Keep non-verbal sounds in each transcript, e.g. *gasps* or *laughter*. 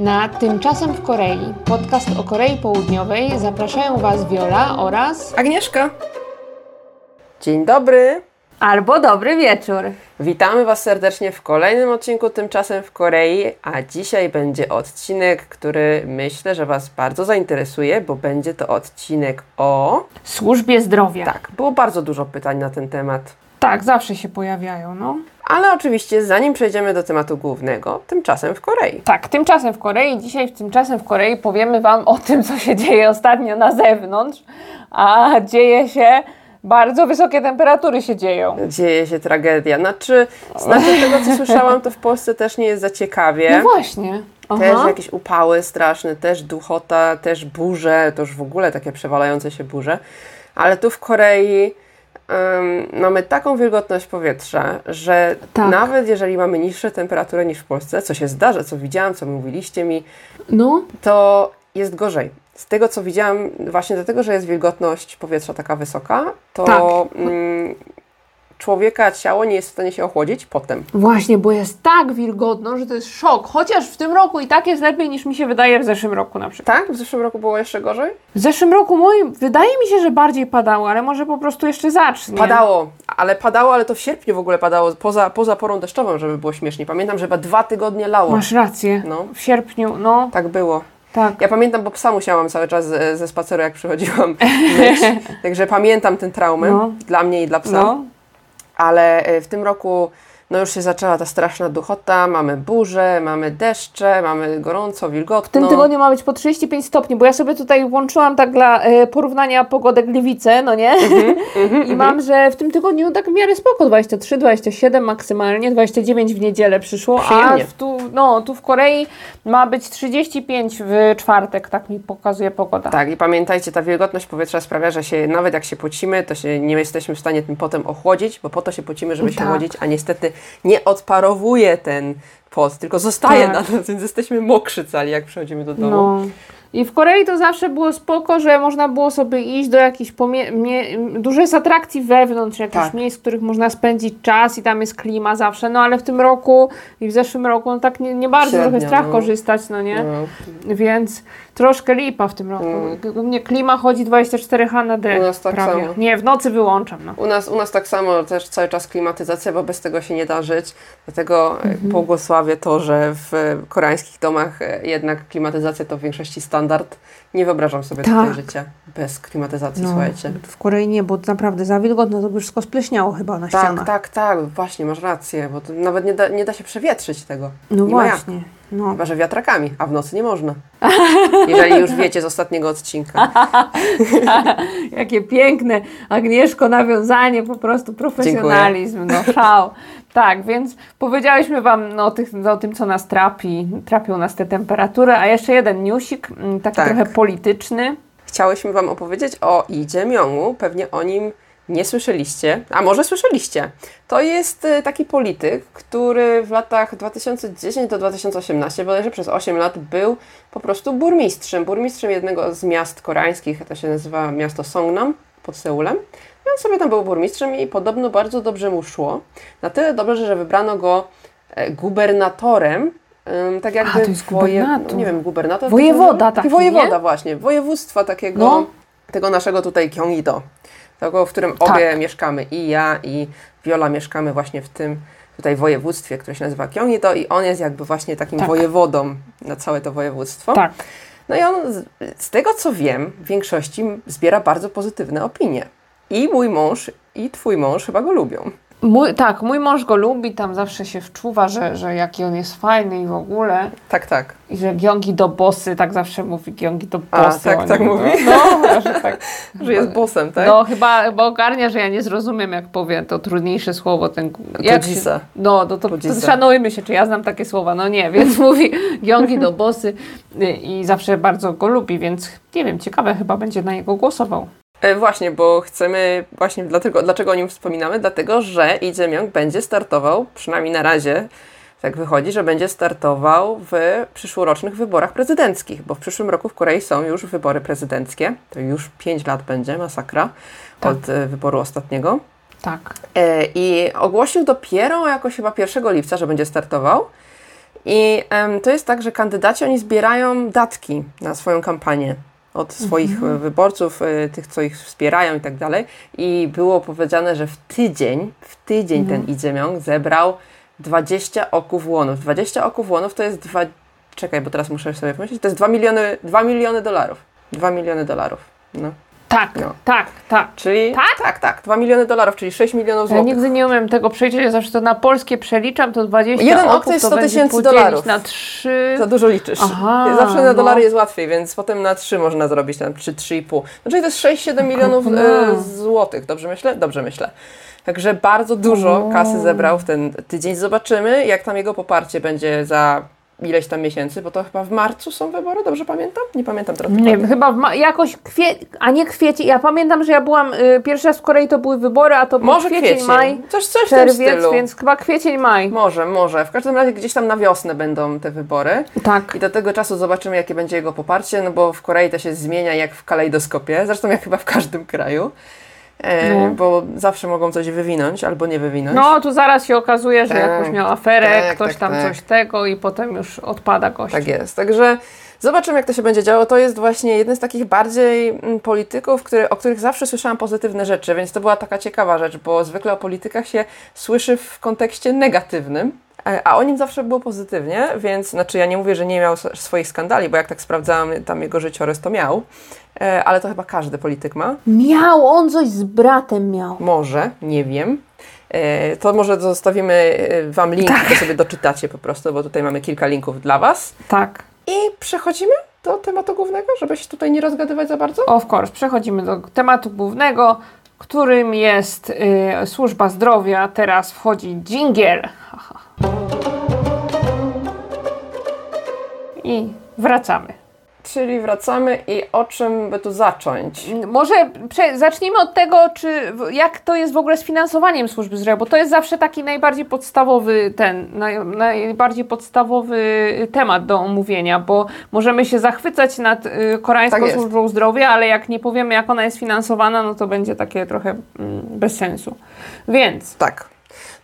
Na Tymczasem w Korei, podcast o Korei Południowej, zapraszają Was Viola oraz Agnieszka. Dzień dobry. albo dobry wieczór. Witamy Was serdecznie w kolejnym odcinku Tymczasem w Korei, a dzisiaj będzie odcinek, który myślę, że Was bardzo zainteresuje, bo będzie to odcinek o... Służbie zdrowia. Tak, było bardzo dużo pytań na ten temat. Tak, zawsze się pojawiają, no. Ale oczywiście, zanim przejdziemy do tematu głównego, tymczasem w Korei. Tak, tymczasem w Korei. Dzisiaj w tymczasem w Korei powiemy Wam o tym, co się dzieje ostatnio na zewnątrz, a dzieje się bardzo wysokie temperatury się dzieją. Dzieje się tragedia. Znaczy, znaczy tego, co słyszałam, to w Polsce też nie jest za ciekawie. No właśnie. Też Aha. jakieś upały straszne, też duchota, też burze, to już w ogóle takie przewalające się burze. Ale tu w Korei mamy taką wilgotność powietrza, że Tak. nawet jeżeli mamy niższe temperatury niż w Polsce, co się zdarza, co widziałam, co mówiliście mi, No, to jest gorzej. Z tego, co widziałam, właśnie dlatego, że jest wilgotność powietrza taka wysoka, to Tak. mm, człowieka ciało nie jest w stanie się ochłodzić potem. Właśnie, bo jest tak wilgotno, że to jest szok. Chociaż w tym roku i tak jest lepiej niż mi się wydaje w zeszłym roku na przykład. Tak? W zeszłym roku było jeszcze gorzej? W zeszłym roku mój, wydaje mi się, że bardziej padało, ale może po prostu jeszcze zacznie. Padało, ale padało, ale to w sierpniu w ogóle padało, poza, poza porą deszczową, żeby było śmiesznie. Pamiętam, że chyba dwa tygodnie lało. Masz rację. No. W sierpniu, no Tak było. tak. Ja pamiętam, bo psa musiałam cały czas ze, ze spaceru, jak przychodziłam. *laughs* *laughs* Także pamiętam tę traumę No. dla mnie i dla psa. No, Ale e, w tym roku no już się zaczęła ta straszna duchota, mamy burze, mamy deszcze, mamy gorąco, wilgotno. w tym tygodniu ma być po 35 stopni, bo ja sobie tutaj włączyłam tak dla e, porównania pogodę Gliwice, no nie? Mhm, *laughs* I mam, że w tym tygodniu tak w miarę spoko, 23, 27 maksymalnie, 29 w niedzielę przyszło, a Przyjemnie. w tu, no, tu w Korei ma być 35 w czwartek, tak mi pokazuje pogoda. Tak, i pamiętajcie, ta wilgotność powietrza sprawia, że się nawet jak się pocimy, to się nie jesteśmy w stanie tym potem ochłodzić, bo po to się pocimy, żeby się Tak. chłodzić, a niestety nie odparowuje ten pot, tylko zostaje Tak. na nas, więc jesteśmy mokrzy cali, jak przychodzimy do domu. No. I w Korei to zawsze było spoko, że można było sobie iść do jakichś jest atrakcji wewnątrz, jakichś Tak. miejsc, w których można spędzić czas i tam jest klima zawsze, no ale w tym roku i w zeszłym roku no tak nie, nie bardzo Średnio, trochę strach no. korzystać, no nie? No. Więc troszkę lipa w tym roku. U mnie klima chodzi 24H na D U nas tak prawie. samo. Nie, w nocy wyłączam, no. U nas, u nas tak samo też cały czas klimatyzacja, bo bez tego się nie da żyć. Dlatego Mhm. mhm. błogosławię to, że w koreańskich domach e, jednak klimatyzacja to w większości standard. Nie wyobrażam sobie Tak. tutaj życia bez klimatyzacji, słuchajcie. w Korei nie, bo naprawdę za wilgotno to by wszystko spleśniało chyba na Tak, tak, tak, właśnie, masz rację, bo to nawet nie da, nie da się przewietrzyć tego. No nie właśnie. No. Chyba, że wiatrakami, a w nocy nie można. *laughs* Jeżeli już wiecie z ostatniego odcinka. *laughs* Jakie piękne, Agnieszko, nawiązanie, po prostu profesjonalizm, no szał. Tak, więc powiedziałyśmy Wam no, o, tych, o tym, co nas trapi. Trapią nas te temperatury, a jeszcze jeden newsik, mm, taki Tak. trochę polityczny. Chciałyśmy Wam opowiedzieć o Lee Jae-myungu. Pewnie o nim nie słyszeliście, a może słyszeliście. To jest e, taki polityk, który w latach 2010 do 2018, bodajże przez 8 lat, był po prostu burmistrzem. Burmistrzem jednego z miast koreańskich, to się nazywa miasto Songnam pod Seulem. I on sobie tam był burmistrzem i podobno bardzo dobrze mu szło. Na tyle dobrze, że wybrano go e, gubernatorem. Tak jakby to jest woje- gubernator. no, nie wiem, gubernator. Wojewoda taki, Wojewoda nie? właśnie, województwa takiego, No. tego naszego tutaj Gyeonggi-do, tego, w którym Tak. obie mieszkamy, i ja, i Viola mieszkamy właśnie w tym tutaj województwie, które się nazywa Gyeonggi-do i on jest jakby właśnie takim Tak. wojewodą na całe to województwo. Tak. No i on, z, z tego co wiem, w większości zbiera bardzo pozytywne opinie. I mój mąż, i twój mąż chyba go lubią. Mój, tak, mój mąż go lubi, tam zawsze się wczuwa, że, że jaki on jest fajny i w ogóle. Tak, tak. I że Giongi do bossy, tak zawsze mówi Giongi do A, bossy. tak- tak nim. mówi? No, no, że tak. *laughs* Że jest bossem, tak? No chyba, bo ogarnia, że ja nie zrozumiem, jak powie to trudniejsze słowo. Ten, jak się, Todzisa. no, to, to, to szanujmy się, czy ja znam takie słowa. No nie, więc *laughs* mówi Giongi do bossy y, i zawsze bardzo go lubi, więc nie wiem, ciekawe chyba będzie na niego głosował. E, właśnie, bo chcemy, właśnie dlatego, dlaczego o nim wspominamy? Dlatego, że Lee Jae-myung będzie startował, przynajmniej na razie, tak wychodzi, że będzie startował w przyszłorocznych wyborach prezydenckich, bo w przyszłym roku w Korei są już wybory prezydenckie. To już 5 lat będzie, masakra, Tak. od e, wyboru ostatniego. Tak. E, I ogłosił dopiero jakoś chyba 1 lipca, że będzie startował. I to jest tak, że kandydaci oni zbierają datki na swoją kampanię od swoich Mhm. e, wyborców, e, tych, co ich wspierają i tak dalej. I było powiedziane, że w tydzień, w tydzień Mhm. ten Idziemiong zebrał 20 oków łonów. 20 oków łonów to jest dwa... Czekaj, bo teraz muszę sobie pomyśleć. To jest 2 miliony, 2 miliony dolarów. 2 miliony dolarów. No. Tak, No. tak, tak. Czyli Tak? tak, tak, 2 miliony dolarów, czyli 6 milionów Ja złotych. nigdy nie umiem tego przeliczyć, ja zawsze to na polskie przeliczam, to 20 Jeden ok oków to jest to 100 będzie tysięcy dolarów. na 3. Za dużo liczysz. Aha, Zawsze na no. dolary jest łatwiej, więc potem na 3 można zrobić, tam 3, 3,5. No czyli to jest 6-7 milionów no. e, złotych, dobrze myślę? Dobrze myślę. Także bardzo dużo kasy zebrał w ten tydzień. Zobaczymy, jak tam jego poparcie będzie za ileś tam miesięcy, bo to chyba w marcu są wybory, dobrze pamiętam? Nie pamiętam teraz. Nie dokładnie. chyba w ma- jakoś kwie... a nie kwiecień. Ja pamiętam, że ja byłam y, pierwszy raz w Korei, to były wybory, a to był Może kwiecień, kwiecień, maj, coś, coś w tym czerwiec, stylu. więc chyba kwiecień, maj. Może, może. W każdym razie gdzieś tam na wiosnę będą te wybory. Tak. I do tego czasu zobaczymy, jakie będzie jego poparcie, no bo w Korei to się zmienia jak w kalejdoskopie, zresztą jak chyba w każdym kraju, No. bo zawsze mogą coś wywinąć albo nie wywinąć. No, tu zaraz się okazuje, że Tak, jakąś miał aferę, tak, ktoś tak, tam tak. coś tego i potem już odpada gość. Tak jest. Także zobaczymy, jak to się będzie działo. To jest właśnie jeden z takich bardziej mm, polityków, który, o których zawsze słyszałam pozytywne rzeczy, więc to była taka ciekawa rzecz, bo zwykle o politykach się słyszy w kontekście negatywnym. E, A o nim zawsze było pozytywnie, więc znaczy ja nie mówię, że nie miał swoich skandali, bo jak tak sprawdzałam tam jego życiorys, to miał, e, ale to chyba każdy polityk ma. Miał, on coś z bratem miał. Może, nie wiem. E, To może zostawimy Wam link, to sobie doczytacie po prostu, bo tutaj mamy kilka linków dla Was. Tak. I przechodzimy do tematu głównego, żeby się tutaj nie rozgadywać za bardzo. Of course, przechodzimy do tematu głównego, którym jest y, służba zdrowia. Teraz wchodzi dżingiel. Haha. I wracamy. Czyli wracamy i o czym by tu zacząć? Może zacznijmy od tego, czy jak to jest w ogóle z finansowaniem służby zdrowia, bo to jest zawsze taki najbardziej podstawowy ten, naj, najbardziej podstawowy temat do omówienia, bo możemy się zachwycać nad y, koreańską Tak służbą zdrowia, ale jak nie powiemy, jak ona jest finansowana, no to będzie takie trochę mm, bez sensu. Więc Tak.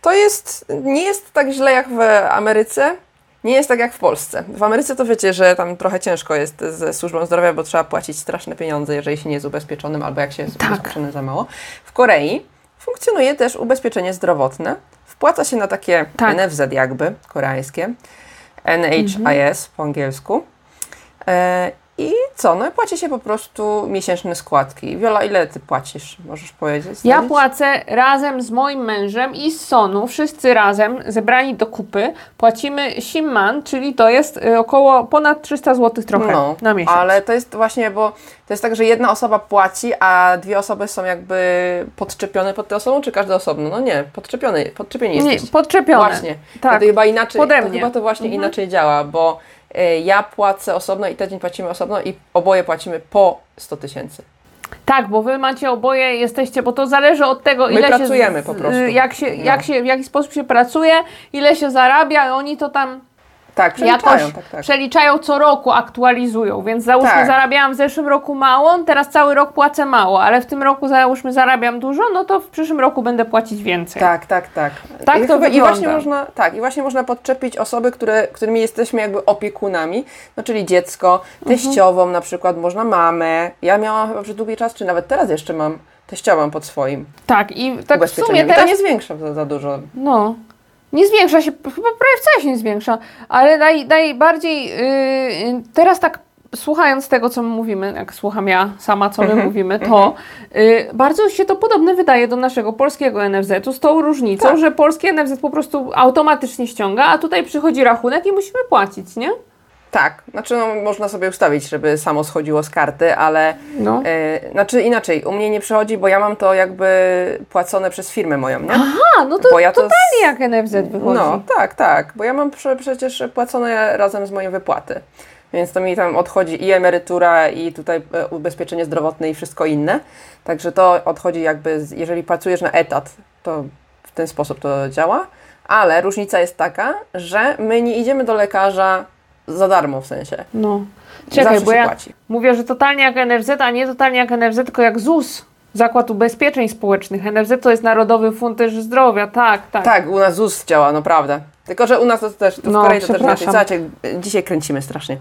To jest, nie jest tak źle jak w Ameryce, nie jest tak jak w Polsce. W Ameryce to wiecie, że tam trochę ciężko jest ze służbą zdrowia, bo trzeba płacić straszne pieniądze, jeżeli się nie jest ubezpieczonym albo jak się jest Tak. ubezpieczonym za mało. W Korei funkcjonuje też ubezpieczenie zdrowotne. Wpłaca się na takie Tak. NFZ jakby, koreańskie, NHIS po angielsku. E, I co? No i płaci się po prostu miesięczne składki. Wiola, ile ty płacisz? Możesz powiedzieć? ja płacę razem z moim mężem i z Sonu, wszyscy razem, zebrani do kupy, płacimy Simman, czyli to jest y, około ponad 300 zł trochę No, na miesiąc. ale to jest właśnie, bo to jest tak, że jedna osoba płaci, a dwie osoby są jakby podczepione pod tę osobą, czy każda osobno? No nie, podczepione, podczepieni Nie, jesteście. podczepione. Właśnie. Tak. To chyba inaczej, Pode to mnie. chyba to właśnie Mhm. inaczej działa, bo ja płacę osobno i tydzień płacimy osobno i oboje płacimy po 100 tysięcy. Tak, bo wy macie oboje, jesteście, bo to zależy od tego, My ile pracujemy się. po prostu. Jak się, No. jak się, w jaki sposób się pracuje, ile się zarabia, oni to tam Tak, przeliczają, jakoś tak, tak. przeliczają co roku, aktualizują. Więc załóżmy, Tak. zarabiałam w zeszłym roku mało, teraz cały rok płacę mało, ale w tym roku załóżmy zarabiam dużo, no to w przyszłym roku będę płacić więcej. Tak, tak, tak. Tak I, to I wygląda. właśnie można, tak, i właśnie można podczepić osoby, które, którymi jesteśmy jakby opiekunami, no czyli dziecko, Mhm. teściową na przykład, można mamę. Ja miałam chyba przez długi czas, czy nawet teraz jeszcze mam teściową pod swoim Tak, i tak w sumie I to teraz nie zwiększa za, za dużo. No. Nie zwiększa się, chyba prawie wcale się nie zwiększa, ale naj, najbardziej yy, teraz tak słuchając tego, co my mówimy, jak słucham ja sama, co my Mhm, mówimy, to yy, bardzo się to podobne wydaje do naszego polskiego NFZ-u z tą różnicą, Tak. że polski NFZ po prostu automatycznie ściąga, a tutaj przychodzi rachunek i musimy płacić, nie? Tak, znaczy no, można sobie ustawić, żeby samo schodziło z karty, ale No. e, znaczy inaczej, u mnie nie przychodzi, bo ja mam to jakby płacone przez firmę moją, nie? A, no to Bo ja to totalnie z- jak NFZ wychodzi. No, tak, tak, bo ja mam prze, przecież płacone razem z moją wypłaty. Więc to mi tam odchodzi i emerytura, i tutaj e, ubezpieczenie zdrowotne i wszystko inne. Także to odchodzi jakby, z, jeżeli pracujesz na etat, to w ten sposób to działa. Ale różnica jest taka, że my nie idziemy do lekarza za darmo w sensie. No. Czekaj, Zawsze bo się ja płaci. mówię, że totalnie jak NFZ, a nie totalnie jak NFZ, tylko jak ZUS. Zakład Ubezpieczeń Społecznych. NFZ to jest Narodowy Fundusz Zdrowia, tak, tak. Tak, u nas ZUS działa, no prawda. Tylko, że u nas to też, to w No, Korei to też przepraszam. Słuchajcie, dzisiaj kręcimy strasznie.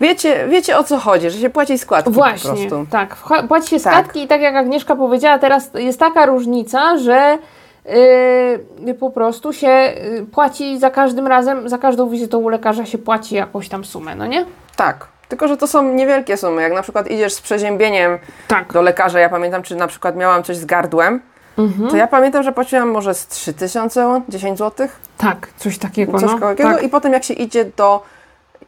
Wiecie, wiecie o co chodzi, że się płaci składki po Właśnie, prostu. tak. Płaci się Tak. składki i tak jak Agnieszka powiedziała, teraz jest taka różnica, że yy, po prostu się yy, płaci za każdym razem, za każdą wizytą u lekarza się płaci jakąś tam sumę, no nie? Tak. Tylko, że to są niewielkie sumy. Jak na przykład idziesz z przeziębieniem Tak. do lekarza, ja pamiętam, czy na przykład miałam coś z gardłem, Mhm. to ja pamiętam, że płaciłam może z 3000, 10 zł, Tak, coś takiego. coś no. takiego. tak. I potem jak się idzie do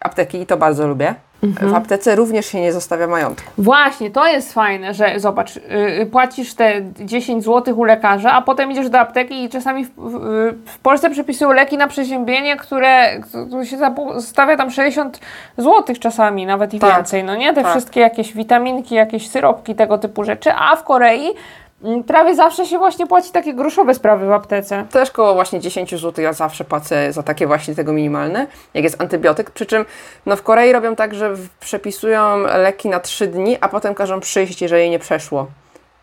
apteki, i to bardzo lubię, Mhm. w aptece również się nie zostawia majątku. Właśnie, to jest fajne, że zobacz, yy, płacisz te 10 zł u lekarza, a potem idziesz do apteki i czasami w, w, w Polsce przepisują leki na przeziębienie, które które się stawia tam 60 zł czasami, nawet i Tak. więcej, no nie? Te Tak. wszystkie jakieś witaminki, jakieś syropki, tego typu rzeczy, a w Korei prawie zawsze się właśnie płaci takie groszowe sprawy w aptece. Też koło właśnie 10 zł ja zawsze płacę za takie właśnie tego minimalne, jak jest antybiotyk. Przy czym no w Korei robią tak, że przepisują leki na 3 dni, a potem każą przyjść, jeżeli nie przeszło.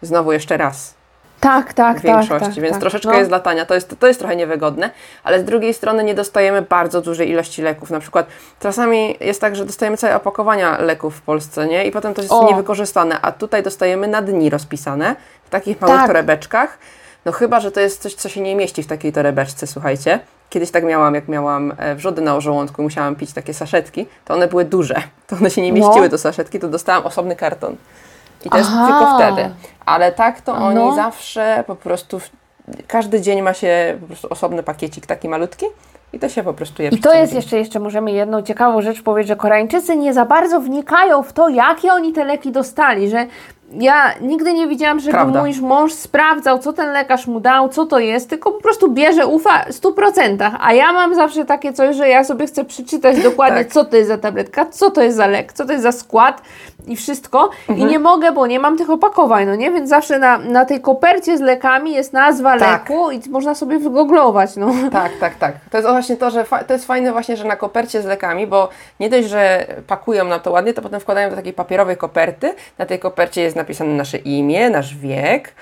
Znowu jeszcze raz. Tak, tak, w większości, tak, więc tak. troszeczkę No. jest latania. To jest, to jest trochę niewygodne, ale z drugiej strony nie dostajemy bardzo dużej ilości leków. Na przykład czasami jest tak, że dostajemy całe opakowania leków w Polsce, nie? I potem to jest O. niewykorzystane, a tutaj dostajemy na dni rozpisane w takich małych Tak. torebeczkach. No chyba, że to jest coś, co się nie mieści w takiej torebeczce, słuchajcie. Kiedyś tak miałam, jak miałam e, wrzody na żołądku, musiałam pić takie saszetki, to one były duże. To one się nie No. mieściły do saszetki, to dostałam osobny karton. I to jest Aha. tylko wtedy. Ale tak to oni no. zawsze po prostu, w, każdy dzień ma się po prostu osobny pakiecik taki malutki i to się po prostu je I to jest jeszcze, jeszcze możemy jedną ciekawą rzecz powiedzieć, że Koreańczycy nie za bardzo wnikają w to, jakie oni te leki dostali, że ja nigdy nie widziałam, żeby Prawda. mój mąż sprawdzał, co ten lekarz mu dał, co to jest, tylko po prostu bierze, ufa w 100%. A ja mam zawsze takie coś, że ja sobie chcę przeczytać dokładnie, Tak. co to jest za tabletka, co to jest za lek, co to jest za skład i wszystko. Mhm. I nie mogę, bo nie mam tych opakowań, no nie? Więc zawsze na, na tej kopercie z lekami jest nazwa Tak. leku i można sobie wygooglować, no. Tak, tak, tak. To jest właśnie to, że to jest fajne właśnie, że na kopercie z lekami, bo nie dość, że pakują nam to ładnie, to potem wkładają do takiej papierowej koperty. Na tej kopercie jest napisane nasze imię, nasz wiek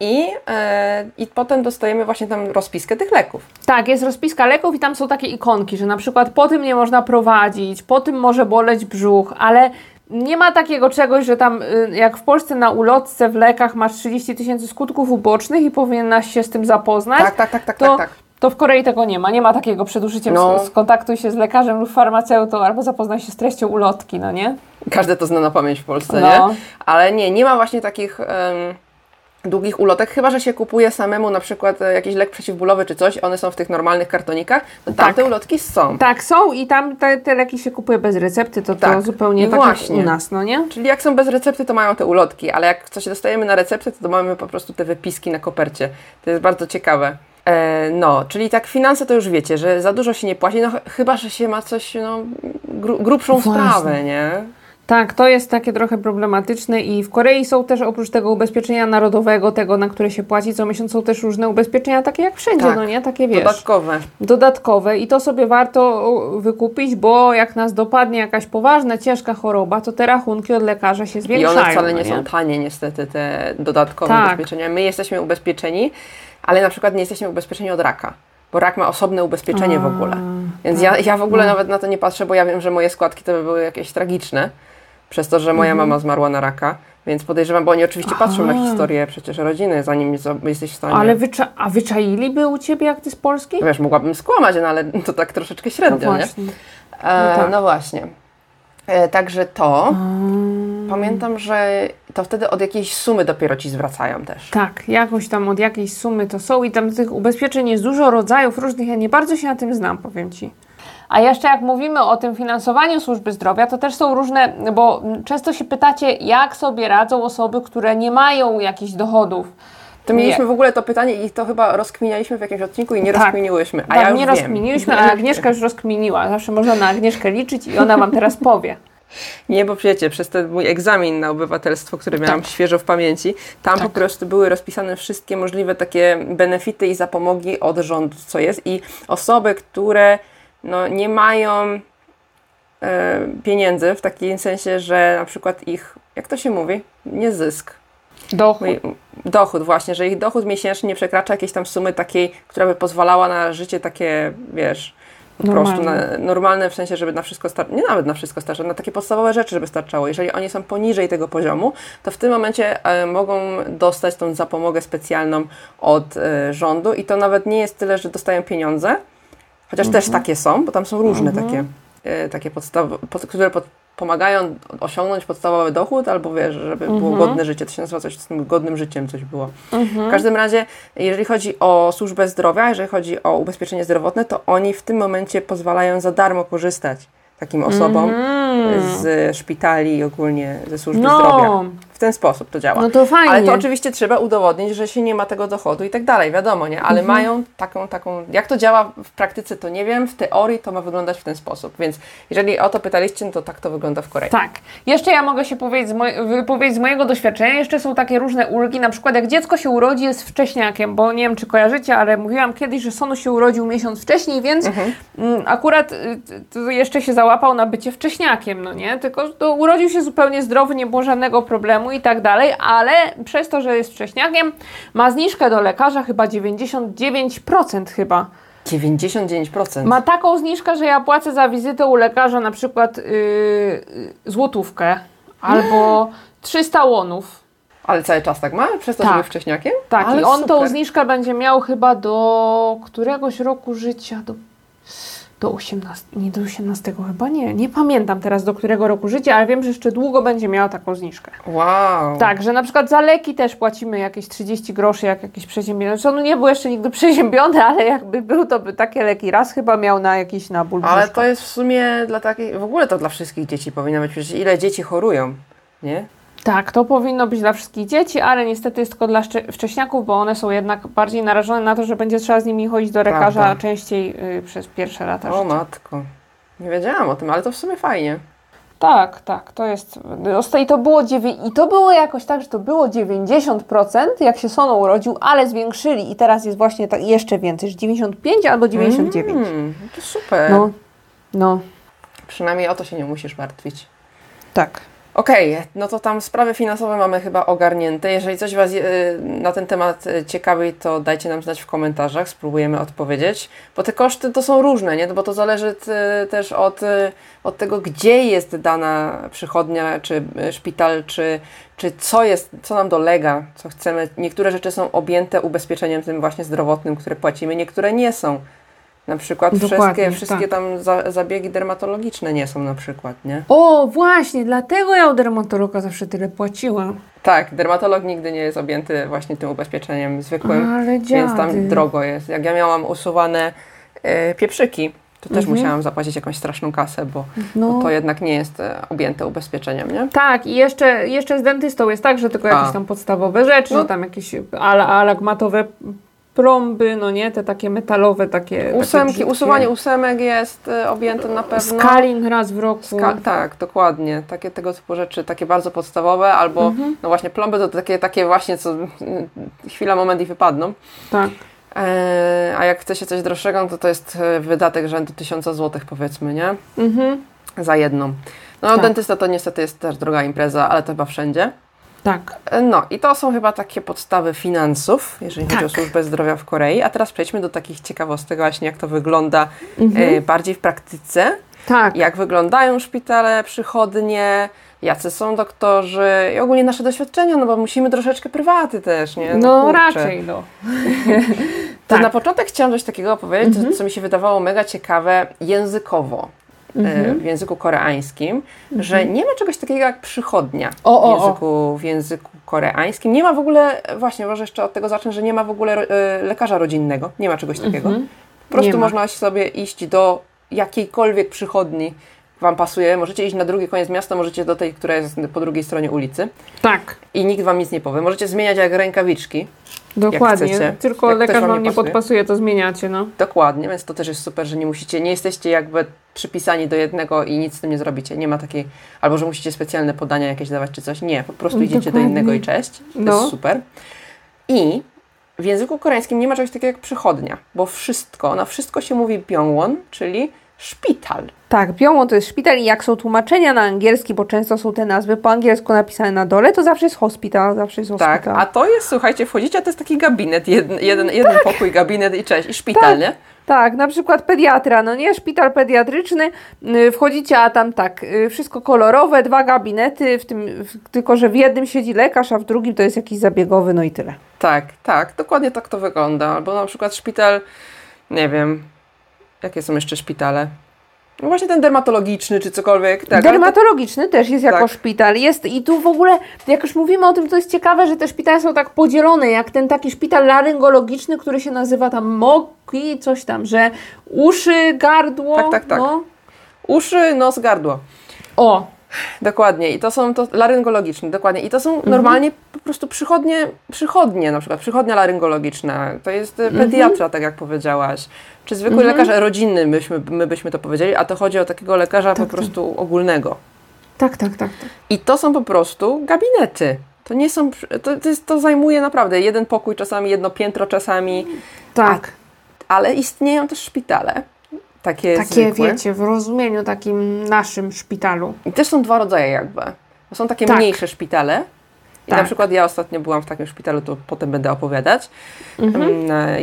i, e, i potem dostajemy właśnie tam rozpiskę tych leków. Tak, jest rozpiska leków i tam są takie ikonki, że na przykład po tym nie można prowadzić, po tym może boleć brzuch, ale nie ma takiego czegoś, że tam y, jak w Polsce na ulotce w lekach masz 30 tysięcy skutków ubocznych i powinnaś się z tym zapoznać. Tak, tak, tak, tak, to, tak, tak. to w Korei tego nie ma. Nie ma takiego przed użyciem. No. Skontaktuj się z lekarzem lub farmaceutą albo zapoznaj się z treścią ulotki, no nie? Każdy to zna na pamięć w Polsce, No. nie? Ale nie, nie ma właśnie takich em, długich ulotek, chyba że się kupuje samemu na przykład e, jakiś lek przeciwbólowy czy coś, one są w tych normalnych kartonikach, to tamte Tak. ulotki są. Tak, są i tam te, te leki się kupuje bez recepty, to, to Tak. zupełnie I tak właśnie. jak u nas, no nie? Czyli jak są bez recepty, to mają te ulotki, ale jak coś dostajemy na receptę, to mamy po prostu te wypiski na kopercie. To jest bardzo ciekawe. E, no, czyli tak finanse to już wiecie, że za dużo się nie płaci, no ch- chyba, że się ma coś, no, gru, grubszą Właśnie. sprawę, nie? Tak, to jest takie trochę problematyczne i w Korei są też oprócz tego ubezpieczenia narodowego, tego na które się płaci co miesiąc, są też różne ubezpieczenia takie jak wszędzie, Tak. no nie? Takie wiesz, Dodatkowe. dodatkowe i to sobie warto wykupić, bo jak nas dopadnie jakaś poważna, ciężka choroba, to te rachunki od lekarza się I zwiększają. one wcale no nie są tanie niestety, te dodatkowe Tak. ubezpieczenia. My jesteśmy ubezpieczeni, ale na przykład nie jesteśmy ubezpieczeni od raka, bo rak ma osobne ubezpieczenie w ogóle. Więc ja, ja w ogóle No. nawet na to nie patrzę, bo ja wiem, że moje składki to by były jakieś tragiczne, przez to, że moja Mhm. mama zmarła na raka, więc podejrzewam, bo oni oczywiście patrzą na historię przecież rodziny, zanim jesteś w stanie... Ale wycza- a wyczailiby u Ciebie, jak Ty z Polski? Wiesz, mogłabym skłamać, no ale to tak troszeczkę No średnio, nie? właśnie. E, No tak. No właśnie. E, także to. Pamiętam, że to wtedy od jakiejś sumy dopiero ci zwracają też. Tak, jakoś tam od jakiejś sumy to są i tam tych ubezpieczeń jest dużo rodzajów różnych. Ja nie bardzo się na tym znam, powiem Ci. A jeszcze jak mówimy o tym finansowaniu służby zdrowia, to też są różne, bo często się pytacie, jak sobie radzą osoby, które nie mają jakichś dochodów. To mieliśmy w ogóle to pytanie i to chyba rozkminialiśmy w jakimś odcinku i nie Tak. rozkminiłyśmy. A tak, ja nie rozkminiliśmy, a Agnieszka już rozkminiła. Zawsze można na Agnieszkę liczyć i ona Wam teraz powie. *laughs* Nie, bo wiecie, przez ten mój egzamin na obywatelstwo, który miałam Tak. świeżo w pamięci, tam Tak. po prostu były rozpisane wszystkie możliwe takie benefity i zapomogi od rządu, co jest. I osoby, które no, nie mają e, pieniędzy w takim sensie, że na przykład ich, jak to się mówi, nie zysk. Dochód. Dochód, właśnie, że ich dochód miesięczny nie przekracza jakiejś tam sumy takiej, która by pozwalała na życie takie, wiesz, po prostu na, normalne w sensie, żeby na wszystko starczało, nie nawet na wszystko starczało, na takie podstawowe rzeczy, żeby starczało. Jeżeli oni są poniżej tego poziomu, to w tym momencie e, mogą dostać tą zapomogę specjalną od e, rządu i to nawet nie jest tyle, że dostają pieniądze, chociaż mhm. też takie są, bo tam są różne mhm. takie, e, takie podstawy, pod, które pod, pomagają osiągnąć podstawowy dochód, albo wiesz, żeby było mhm. godne życie. To się nazywa coś z tym godnym życiem, coś było. Mhm. W każdym razie, jeżeli chodzi o służbę zdrowia, jeżeli chodzi o ubezpieczenie zdrowotne, to oni w tym momencie pozwalają za darmo korzystać takim osobom mm. Z szpitali i ogólnie ze służby no. zdrowia. W ten sposób to działa. No to fajnie. Ale to oczywiście trzeba udowodnić, że się nie ma tego dochodu i tak dalej, wiadomo, nie? Ale mhm. mają taką, taką, jak to działa w praktyce, to nie wiem, w teorii to ma wyglądać w ten sposób, więc jeżeli o to pytaliście, no to tak to wygląda w Korei. Tak. Jeszcze ja mogę się powiedzieć z, moj- wypowiedzieć z mojego doświadczenia, jeszcze są takie różne ulgi, na przykład jak dziecko się urodzi, jest wcześniakiem, bo nie wiem, czy kojarzycie, ale mówiłam kiedyś, że Sonu się urodził miesiąc wcześniej, więc mhm. m, akurat y, jeszcze się załapał na bycie wcześniakiem, no nie? Tylko to urodził się zupełnie zdrowy, nie było żadnego problemu i tak dalej, ale przez to, że jest wcześniakiem, ma zniżkę do lekarza chyba 99% chyba. 99%. Ma taką zniżkę, że ja płacę za wizytę u lekarza na przykład yy, złotówkę albo 300 łonów. Ale cały czas tak ma? Przez to, tak. że był wcześniakiem? Tak, Ale i on super. tą zniżkę będzie miał chyba do któregoś roku życia, do do 18, nie do 18 chyba nie, nie pamiętam teraz do którego roku życia, ale wiem, że jeszcze długo będzie miała taką zniżkę. Wow. Tak, że na przykład za leki też płacimy jakieś 30 groszy, jak jakiś przeziębiony. Znaczy on nie był jeszcze nigdy przeziębiony, ale jakby był, to by takie leki raz chyba miał na jakiś na ból Ale to jest w sumie dla takiej, w ogóle to dla wszystkich dzieci powinno być, przecież ile dzieci chorują, nie? Tak, to powinno być dla wszystkich dzieci, ale niestety jest tylko dla wcześniaków, bo one są jednak bardziej narażone na to, że będzie trzeba z nimi chodzić do lekarza Prawda. częściej y, przez pierwsze lata o, życia. Matko, nie wiedziałam o tym, ale to w sumie fajnie. Tak, tak, to jest. I to było, I to było jakoś tak, że to było 90%, jak się Sono urodził, ale zwiększyli i teraz jest właśnie tak jeszcze więcej, że 95 albo 99. Mm, to super. No, no. Przynajmniej o to się nie musisz martwić. Tak. Okej, okay, no to tam sprawy finansowe mamy chyba ogarnięte. Jeżeli coś Was y, na ten temat y, ciekawi, to dajcie nam znać w komentarzach, spróbujemy odpowiedzieć. Bo te koszty to są różne, nie? Bo to zależy też od, y, od tego, gdzie jest dana przychodnia, czy szpital, czy, czy co jest, co nam dolega, co chcemy. Niektóre rzeczy są objęte ubezpieczeniem tym właśnie zdrowotnym, które płacimy, niektóre nie są. Na przykład wszystkie, wszystkie tak. tam za, zabiegi dermatologiczne nie są na przykład, nie? O, właśnie, dlatego ja u dermatologa zawsze tyle płaciłam. Tak, dermatolog nigdy nie jest objęty właśnie tym ubezpieczeniem zwykłym, Ale więc tam drogo jest. Jak ja miałam usuwane e, pieprzyki, to też mhm. musiałam zapłacić jakąś straszną kasę, bo, no. bo, to jednak nie jest e, objęte ubezpieczeniem, nie? Tak, i jeszcze, jeszcze z dentystą jest tak, że tylko jakieś tam podstawowe rzeczy, no. że tam jakieś al alagmatowe prąby, no nie, te takie metalowe, takie Ósemki, takie usuwanie ósemek jest y, objęte na pewno. Scaling raz w roku. Ska tak, dokładnie. Takie tego typu rzeczy, takie bardzo podstawowe, albo mhm. no właśnie plomby to takie, takie właśnie, co chwila, moment i wypadną. Tak. E, a jak chce się coś droższego, no to to jest e, wydatek rzędu 1000 zł powiedzmy, nie? Mhm. Za jedną. No tak. dentysta to niestety jest też droga impreza, ale to chyba wszędzie. Tak. No i to są chyba takie podstawy finansów, jeżeli tak. chodzi o tak. służbę zdrowia w Korei. A teraz przejdźmy do takich ciekawostek właśnie, jak to wygląda mhm. e, bardziej w praktyce. Tak. Jak wyglądają szpitale, przychodnie, jacy są doktorzy i ogólnie nasze doświadczenia, no bo musimy troszeczkę prywaty też, nie? No, no raczej, no. to tak. na początek chciałam coś takiego opowiedzieć, mhm. co mi się wydawało mega ciekawe językowo. E, mhm. w języku koreańskim, mhm. że nie ma czegoś takiego jak przychodnia o, w, języku, w języku koreańskim. Nie ma w ogóle, właśnie może jeszcze od tego zacznę, że nie ma w ogóle e, lekarza rodzinnego. Nie ma czegoś takiego. Mhm. Po prostu można sobie iść do jakiejkolwiek przychodni, Wam pasuje, możecie iść na drugi koniec miasta, możecie do tej, która jest po drugiej stronie ulicy. Tak. I nikt Wam nic nie powie. Możecie zmieniać jak rękawiczki. Dokładnie. Tylko jak lekarz Wam nie, podpasuje, to zmieniacie, no. Dokładnie, więc to też jest super, że nie musicie, nie jesteście jakby przypisani do jednego i nic z tym nie zrobicie. Nie ma takiej, albo że musicie specjalne podania jakieś dawać czy coś. Nie, po prostu idziecie Dokładnie. do innego i cześć. To no. jest super. I w języku koreańskim nie ma czegoś takiego jak przychodnia, bo wszystko, na wszystko się mówi byongwon, czyli szpital. Tak, Biomłon to jest szpital i jak są tłumaczenia na angielski, bo często są te nazwy po angielsku napisane na dole, to zawsze jest hospital, zawsze jest Tak, hospital. a to jest, słuchajcie, wchodzicie, a to jest taki gabinet, jeden, jeden, jeden pokój, gabinet i cześć, i szpital, Tak. nie? Tak, na przykład pediatra, no nie, szpital pediatryczny, y, wchodzicie, a tam tak, y, wszystko kolorowe, dwa gabinety, w tym, w, tylko że w jednym siedzi lekarz, a w drugim to jest jakiś zabiegowy, no i tyle. Tak, tak, dokładnie tak to wygląda. Albo na przykład szpital, nie wiem, jakie są jeszcze szpitale? No właśnie ten dermatologiczny czy cokolwiek. Tak, ale to- Dermatologiczny też jest jako Tak. szpital. Jest i tu w ogóle, jak już mówimy o tym, to jest ciekawe, że te szpitale są tak podzielone, jak ten taki szpital laryngologiczny, który się nazywa tam MOKI, coś tam, że uszy, gardło. Tak, tak, tak. No. Uszy, nos, gardło. O, Dokładnie. I to są to laryngologiczne, dokładnie. I to są Mhm. normalnie po prostu przychodnie, przychodnie, na przykład przychodnia laryngologiczna. To jest e, Mhm. pediatra, tak jak powiedziałaś. Czy zwykły lekarz rodzinny, myśmy, my byśmy to powiedzieli, a to chodzi o takiego lekarza Tak, po prostu ogólnego. tak, tak, tak. tak. I to są po prostu gabinety. To nie są, to, to, jest, to zajmuje naprawdę jeden pokój czasami, jedno piętro czasami, Tak. ale istnieją też szpitale. Takie, Takie, zwykłe. wiecie, w rozumieniu takim naszym szpitalu. I też są dwa rodzaje jakby. Są takie Tak. mniejsze szpitale. I Tak. na przykład ja ostatnio byłam w takim szpitalu, to potem będę opowiadać, Mhm.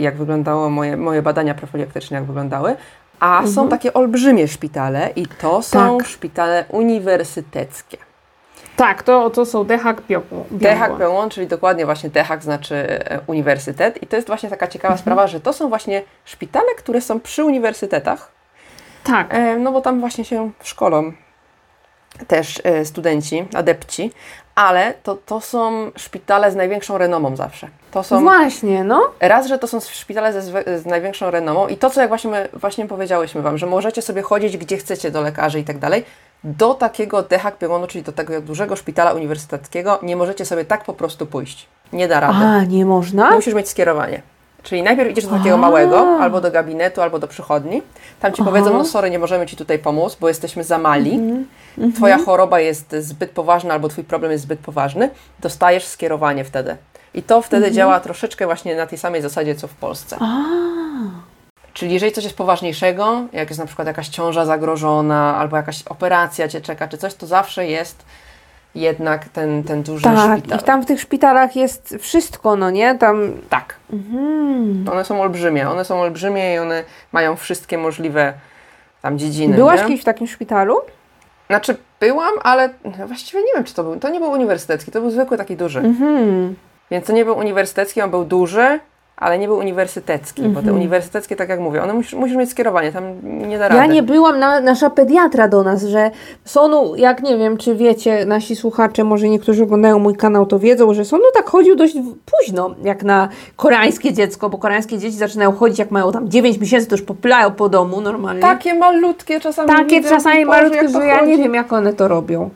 jak wyglądało moje, moje badania profilaktyczne, jak wyglądały. A Mhm. są takie olbrzymie szpitale i to są Tak. szpitale uniwersyteckie. Tak, to, to są dechak biogło. DHAK Pełon, czyli dokładnie właśnie DHAK znaczy e, uniwersytet i to jest właśnie taka ciekawa Mhm. sprawa, że to są właśnie szpitale, które są przy uniwersytetach, Tak. e, no bo tam właśnie się szkolą też e, studenci, adepci, ale to, to są szpitale z największą renomą zawsze. To są Właśnie, no. Raz, że to są szpitale ze, z największą renomą i to, co jak właśnie, my, właśnie powiedziałyśmy Wam, że możecie sobie chodzić gdzie chcecie do lekarzy i tak dalej, do takiego DHAK Piemonu, czyli do tego dużego szpitala uniwersyteckiego, nie możecie sobie tak po prostu pójść. Nie da rady. A, nie można? Musisz mieć skierowanie. Czyli najpierw idziesz do takiego A. małego, albo do gabinetu, albo do przychodni. Tam Ci Aha. powiedzą, no sorry, nie możemy Ci tutaj pomóc, bo jesteśmy za mali. Mhm. Twoja choroba jest zbyt poważna, albo Twój problem jest zbyt poważny. Dostajesz skierowanie wtedy. I to wtedy Mhm. działa troszeczkę właśnie na tej samej zasadzie, co w Polsce. Czyli jeżeli coś jest poważniejszego, jak jest na przykład jakaś ciąża zagrożona, albo jakaś operacja Cię czeka, czy coś, to zawsze jest jednak ten, ten duży Tak, szpital. i tam w tych szpitalach jest wszystko, no nie? Tam... Tak. Mhm. One są olbrzymie, one są olbrzymie i one mają wszystkie możliwe tam dziedziny. Byłaś nie? kiedyś w takim szpitalu? Znaczy byłam, ale właściwie nie wiem, czy to był, to nie był uniwersytecki, to był zwykły taki duży. Mhm. Więc to nie był uniwersytecki, on był duży, ale nie był uniwersytecki, bo Mhm. te uniwersyteckie, tak jak mówię, one musisz, musisz mieć skierowanie, tam nie da rady. Ja nie byłam, na, nasza pediatra do nas, że Sonu, jak nie wiem, czy wiecie, nasi słuchacze, może niektórzy oglądają mój kanał, to wiedzą, że Sonu tak chodził dość późno, jak na koreańskie dziecko, bo koreańskie dzieci zaczynają chodzić, jak mają tam 9 miesięcy, to już popylają po domu normalnie. Takie malutkie czasami. Takie widzę, czasami malutkie, że ja nie wiem, jak one to robią.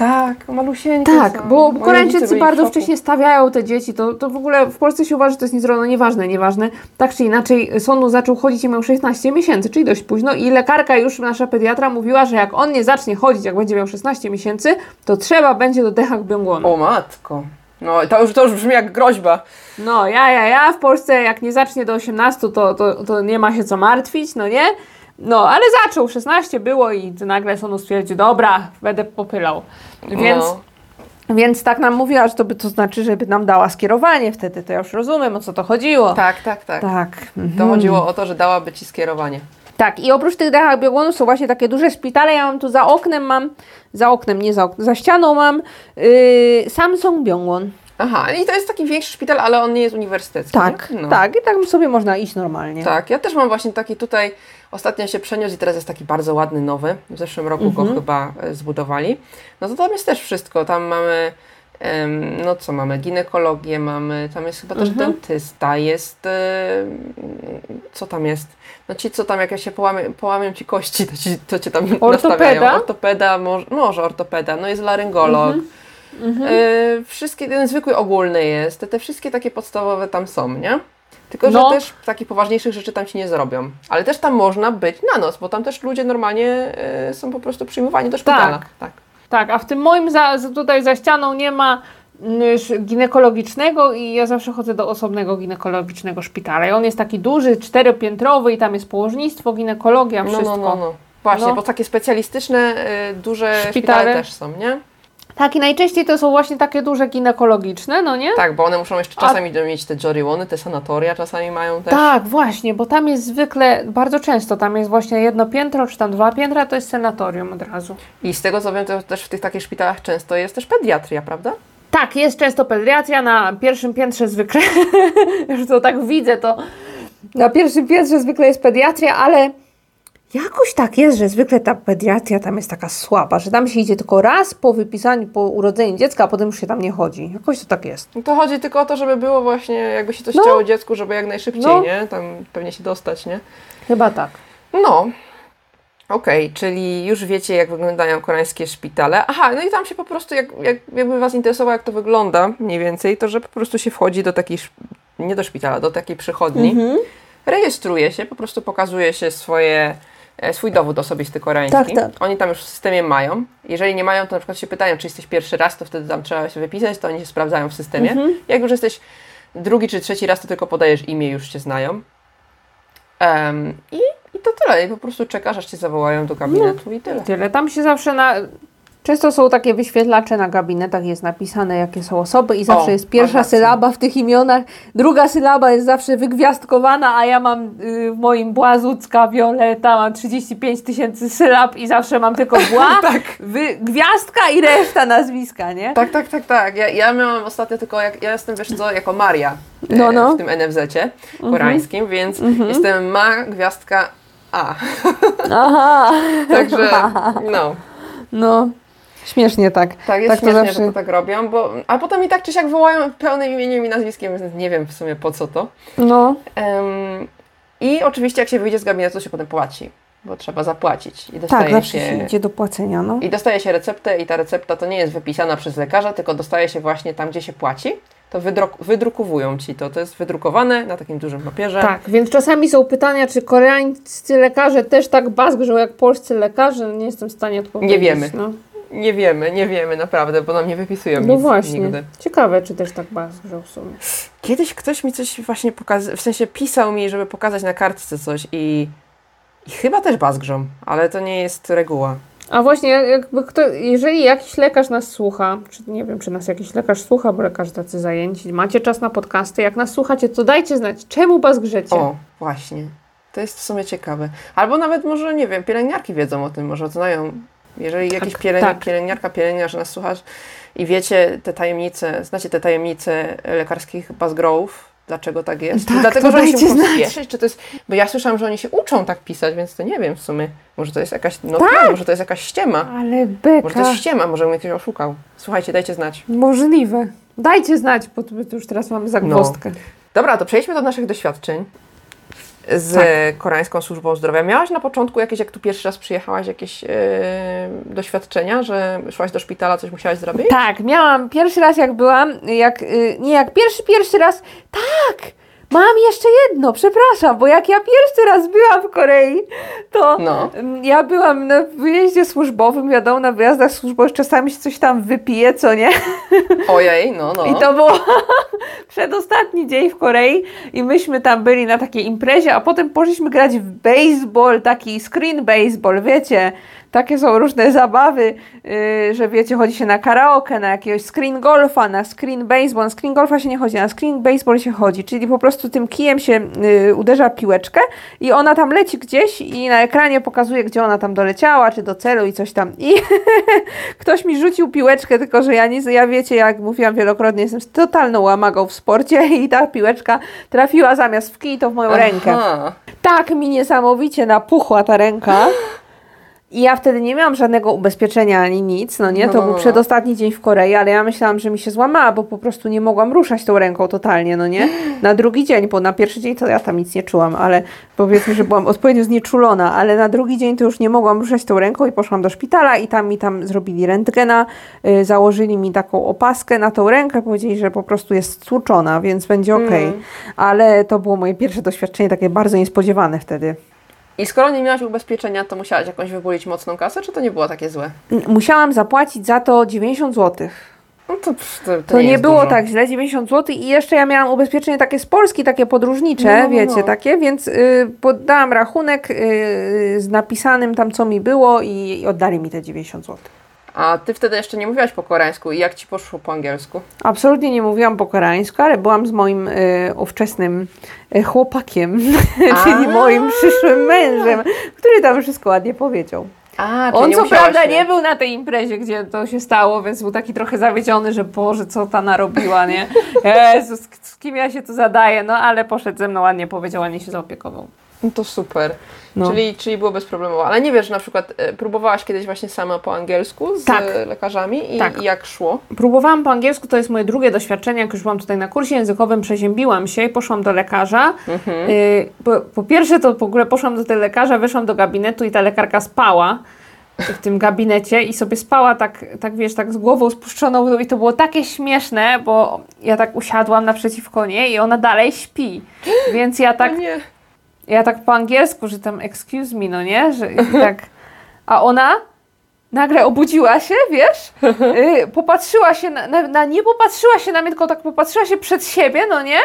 Tak, malusieńkie Tak, są. bo Moi Koreańczycy bardzo wcześnie stawiają te dzieci, to, to w ogóle w Polsce się uważa, że to jest niezrono, nieważne, nieważne. Tak czy inaczej, Sonu zaczął chodzić i miał 16 miesięcy, czyli dość późno i lekarka już, nasza pediatra mówiła, że jak on nie zacznie chodzić, jak będzie miał 16 miesięcy, to trzeba będzie do dechach Byongłonu. O matko. No to już, to już brzmi jak groźba. No, ja, ja, ja w Polsce jak nie zacznie do 18, to, to, to nie ma się co martwić, no nie? No, ale zaczął, 16 było i nagle Sonu stwierdził, dobra, będę popylał. Więc... No. Więc tak nam mówiła, że to by to znaczy, żeby nam dała skierowanie wtedy, to ja już rozumiem, o co to chodziło. Tak, tak, tak. Tak. To mhm. chodziło o to, że dałaby Ci skierowanie. Tak, i oprócz tych dechach biegunów są właśnie takie duże szpitale. Ja mam tu za oknem, mam, za oknem, nie za oknem, za ścianą mam yy, Samsung Byongwon. Aha, i to jest taki większy szpital, ale on nie jest uniwersytecki. Tak? No. tak, i tam sobie można iść normalnie. Tak, ja też mam właśnie taki tutaj, ostatnio się przeniósł i teraz jest taki bardzo ładny, nowy. W zeszłym roku go chyba e, zbudowali. No to tam jest też wszystko. Tam mamy, no co mamy, ginekologię mamy, tam jest chyba też dentysta, jest, em, co tam jest? No ci, co tam, jak ja się połamię, połamią Ci kości, to, ci, to Cię tam nastawiają. Ortopeda? Może, może ortopeda, no jest laryngolog. E, wszystkie, ten zwykły ogólny jest, te, te wszystkie takie podstawowe tam są, nie? Tylko, że No. też takich poważniejszych rzeczy tam ci nie zrobią. Ale też tam można być na noc, bo tam też ludzie normalnie e, są po prostu przyjmowani do szpitala. Tak. tak. Tak, a w tym moim za, tutaj za ścianą nie ma ginekologicznego i ja zawsze chodzę do osobnego ginekologicznego szpitala. I on jest taki duży, czteropiętrowy i tam jest położnictwo, ginekologia, wszystko. No, no, no, no. Właśnie, No. bo takie specjalistyczne, y, duże szpitale. Szpitale. też są, nie? Tak, i najczęściej to są właśnie takie duże ginekologiczne, no nie? Tak, bo one muszą jeszcze A- czasami mieć te joriłony, te sanatoria czasami mają też. Tak, właśnie, bo tam jest zwykle, bardzo często tam jest właśnie jedno piętro, czy tam dwa piętra, to jest senatorium od razu. I z tego co wiem, to też w tych takich szpitalach często jest też pediatria, prawda? Tak, jest często pediatria na pierwszym piętrze zwykle. *laughs* Już to tak widzę, to na pierwszym piętrze zwykle jest pediatria, ale jakoś tak jest, że zwykle ta pediatria tam jest taka słaba, że tam się idzie tylko raz po wypisaniu, po urodzeniu dziecka, a potem już się tam nie chodzi. Jakoś to tak jest. No to chodzi tylko o to, żeby było właśnie, jakby się coś No. działo dziecku, żeby jak najszybciej, No. nie? Tam pewnie się dostać, nie? Chyba tak. No. Okej, czyli już wiecie, jak wyglądają koreańskie szpitale. Aha, no i tam się po prostu, jak, jak, jakby Was interesowało, jak to wygląda mniej więcej, to że po prostu się wchodzi do takiej, nie do szpitala, do takiej przychodni, Mhm. rejestruje się, po prostu pokazuje się swoje, swój dowód osobisty koreański. Tak, tak. Oni tam już w systemie mają. Jeżeli nie mają, to na przykład się pytają, czy jesteś pierwszy raz, to wtedy tam trzeba się wypisać, to oni się sprawdzają w systemie. Mhm. Jak już jesteś drugi czy trzeci raz, to tylko podajesz imię, już Cię znają. Em, i, I to tyle. I po prostu czekasz, aż Cię zawołają do gabinetu i tyle. Tyle. Tam się zawsze na. Często są takie wyświetlacze na gabinetach, jest napisane jakie są osoby i zawsze O, jest pierwsza sylaba w tych imionach, druga sylaba jest zawsze wygwiazdkowana, a ja mam y, w moim Błazucka, Violeta, mam 35 tysięcy sylab i zawsze mam tylko *laughs* Bła, Tak. wy, gwiazdka i reszta nazwiska, nie? Tak, tak, tak, tak. Ja, ja miałam ostatnio tylko, jak, ja jestem, wiesz co, jako Maria e, No, no. w tym NFZ-cie koreańskim, więc jestem ma, gwiazdka A. Aha, *laughs* Także, *laughs* no. no, śmiesznie tak. Tak, jest tak to śmiesznie, zawsze- że to tak robią, bo, a potem i tak czy siak wołają pełnym imieniem i nazwiskiem, więc nie wiem w sumie po co to. No, Em, I oczywiście jak się wyjdzie z gabinetu, to się potem płaci, bo trzeba zapłacić. I tak, dostaje zawsze się, się idzie do płacenia, no. I dostaje się receptę i ta recepta to nie jest wypisana przez lekarza, tylko dostaje się właśnie tam, gdzie się płaci. To wydruk- wydrukowują Ci to. To jest wydrukowane na takim dużym papierze. Tak, więc czasami są pytania, czy koreańscy lekarze też tak bazgrzą jak polscy lekarze. Nie jestem w stanie odpowiedzieć. Nie wiemy. No, Nie wiemy, nie wiemy naprawdę, bo nam nie wypisują no nic właśnie. nigdy. Ciekawe, czy też tak bazgrzą w sumie. Kiedyś ktoś mi coś właśnie pokazał, w sensie pisał mi, żeby pokazać na kartce coś i, i chyba też bazgrzą, ale to nie jest reguła. A właśnie, jak- jakby kto, jeżeli jakiś lekarz nas słucha, czy nie wiem, czy nas jakiś lekarz słucha, bo lekarze tacy zajęci, macie czas na podcasty, jak nas słuchacie, to dajcie znać, czemu bazgrzecie. O, właśnie. To jest w sumie ciekawe. Albo nawet może, nie wiem, pielęgniarki wiedzą o tym, może znają. Jeżeli jakiś Tak, pielęg- tak. pielęgniarka, pielęgniarz nas słuchasz i wiecie te tajemnice, znacie te tajemnice lekarskich bazgrołów, dlaczego tak jest? Tak, Dlatego, że oni się muszą spieszyć, czy to jest... Bo ja słyszałam, że oni się uczą tak pisać, więc to nie wiem w sumie. Może to jest jakaś... No tak, może to jest jakaś ściema. Ale Może to beka. jest ściema, może mnie ktoś oszukał. Słuchajcie, dajcie znać. Możliwe. Dajcie znać, bo już teraz mamy zagwozdkę. Dobra, to przejdźmy do naszych doświadczeń z Tak. Koreańską Służbą Zdrowia. Miałaś na początku jakieś, jak tu pierwszy raz przyjechałaś, jakieś e, doświadczenia, że szłaś do szpitala, coś musiałaś zrobić? Tak, miałam pierwszy raz jak byłam, jak, y, nie jak pierwszy, pierwszy raz, tak, mam jeszcze jedno, przepraszam, bo jak ja pierwszy raz byłam w Korei, to No. mm, ja byłam na wyjeździe służbowym, wiadomo, na wyjazdach służbowych czasami się coś tam wypije, co nie? *laughs* Ojej, no, no. I to było *laughs* przedostatni dzień w Korei i myśmy tam byli na takiej imprezie, a potem poszliśmy grać w baseball, taki screen baseball, wiecie, takie są różne zabawy, yy, że wiecie, chodzi się na karaoke, na jakiegoś screen golfa, na screen baseball, na screen golfa się nie chodzi, na screen baseball się chodzi, czyli po prostu tym kijem się yy, uderza piłeczkę i ona tam leci gdzieś i na ekranie pokazuje, gdzie ona tam doleciała, czy do celu i coś tam i *laughs* ktoś mi rzucił piłeczkę, tylko że ja nie, ja wiecie, jak mówiłam wielokrotnie, jestem totalną łamagą w sporcie *laughs* i ta piłeczka trafiła zamiast w kij, to w moją rękę. Aha. Tak mi niesamowicie napuchła ta ręka. *laughs* I ja wtedy nie miałam żadnego ubezpieczenia ani nic, no nie? No, To no, był no. przedostatni dzień w Korei, ale ja myślałam, że mi się złamała, bo po prostu nie mogłam ruszać tą ręką totalnie, no nie? *gasps* Na drugi dzień, bo na pierwszy dzień to ja tam nic nie czułam, ale powiedzmy, że byłam odpowiednio znieczulona, ale na drugi dzień to już nie mogłam ruszać tą ręką i poszłam do szpitala i tam mi tam zrobili rentgena, y, założyli mi taką opaskę na tą rękę, powiedzieli, że po prostu jest stłuczona, więc będzie okej. Mm. Ale to było moje pierwsze doświadczenie, takie bardzo niespodziewane wtedy. I skoro nie miałaś ubezpieczenia, to musiałaś jakąś wybulić mocną kasę, czy to nie było takie złe? Musiałam zapłacić za to 90 zł. No to, to, to, To, nie, nie, było dużo. tak źle, 90 zł i jeszcze ja miałam ubezpieczenie takie z Polski, takie podróżnicze, No, no, no. wiecie, takie, więc y, podałam rachunek y, z napisanym tam co mi było i, i oddali mi te 90 zł. A ty wtedy jeszcze nie mówiłaś po koreańsku i jak ci poszło po angielsku? Absolutnie nie mówiłam po koreańsku, ale byłam z moim y, ówczesnym y, chłopakiem, *laughs* czyli moim przyszłym mężem, który tam wszystko ładnie powiedział. A, On co prawda nie był na tej imprezie, gdzie to się stało, więc był taki trochę zawiedziony, że Boże, co ta narobiła, nie? *laughs* Jezus, z kim ja się tu zadaję? No ale poszedł ze mną, ładnie powiedział, ładnie się zaopiekował. No to super. No. Czyli, czyli było bezproblemowo. Ale nie wiesz, że na przykład e, próbowałaś kiedyś właśnie sama po angielsku z Tak. e, lekarzami i, Tak. i jak szło? Próbowałam po angielsku, to jest moje drugie doświadczenie, jak już byłam tutaj na kursie językowym, przeziębiłam się i poszłam do lekarza. Y, po, po pierwsze to w ogóle poszłam do tego lekarza, weszłam do gabinetu i ta lekarka spała w tym gabinecie i sobie spała tak, tak wiesz, tak z głową spuszczoną dół i to było takie śmieszne, bo ja tak usiadłam naprzeciwko niej i ona dalej śpi. Więc ja tak No nie. Ja tak po angielsku, że tam excuse me, no nie? Że *laughs* tak. A ona nagle obudziła się, wiesz? Y, popatrzyła się na, na, na. Nie popatrzyła się na mnie, tylko tak popatrzyła się przed siebie, no nie?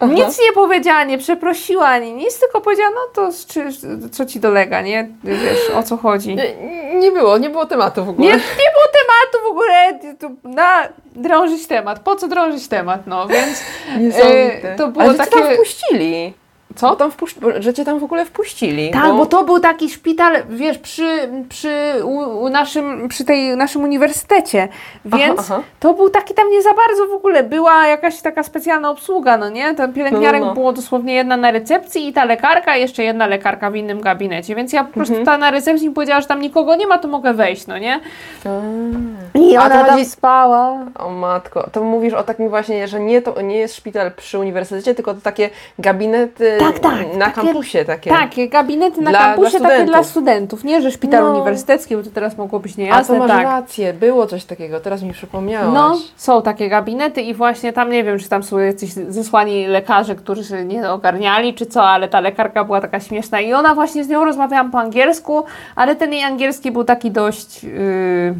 Aha. Nic nie powiedziała, nie przeprosiła ani nic, tylko powiedziała, no to czy, co ci dolega, nie? Wiesz, o co chodzi. Nie, Nie, nie było, nie było tematu w ogóle. nie było tematu w ogóle, tu, na drążyć temat. Po co drążyć temat, no więc Niesamowite. y, to było Ale takie... cię tam wpuścili. Co? Bo tam wpuś... bo- że cię tam w ogóle wpuścili. Tak, bo to był taki szpital, wiesz, przy, przy u, u naszym, przy tej naszym uniwersytecie, więc Aha, aha. to był taki tam nie za bardzo w ogóle, była jakaś taka specjalna obsługa, no nie? Tam pielęgniarek No, no, no. było dosłownie jedna na recepcji i ta lekarka, jeszcze jedna lekarka w innym gabinecie, więc ja po prostu Mhm. ta na recepcji mi powiedziała, że tam nikogo nie ma, to mogę wejść, no nie? A. I ona tam chodzi- spała. O matko, to mówisz o takim właśnie, że nie, to nie jest szpital przy uniwersytecie, tylko to takie gabinety Tak, tak, na takie- kampusie takie. Tak, gabinety na Dla- kampusie dla takie dla studentów. nie, że szpital No. uniwersytecki, bo to teraz mogło być A to niejasne, masz tak. rację, było coś takiego, teraz mi przypomniałaś. No, są takie gabinety i właśnie tam nie wiem, czy tam są jacyś zesłani lekarze, którzy się nie ogarniali, czy co, ale ta lekarka była taka śmieszna i ona właśnie z nią rozmawiałam po angielsku, ale ten jej angielski był taki dość. Yy,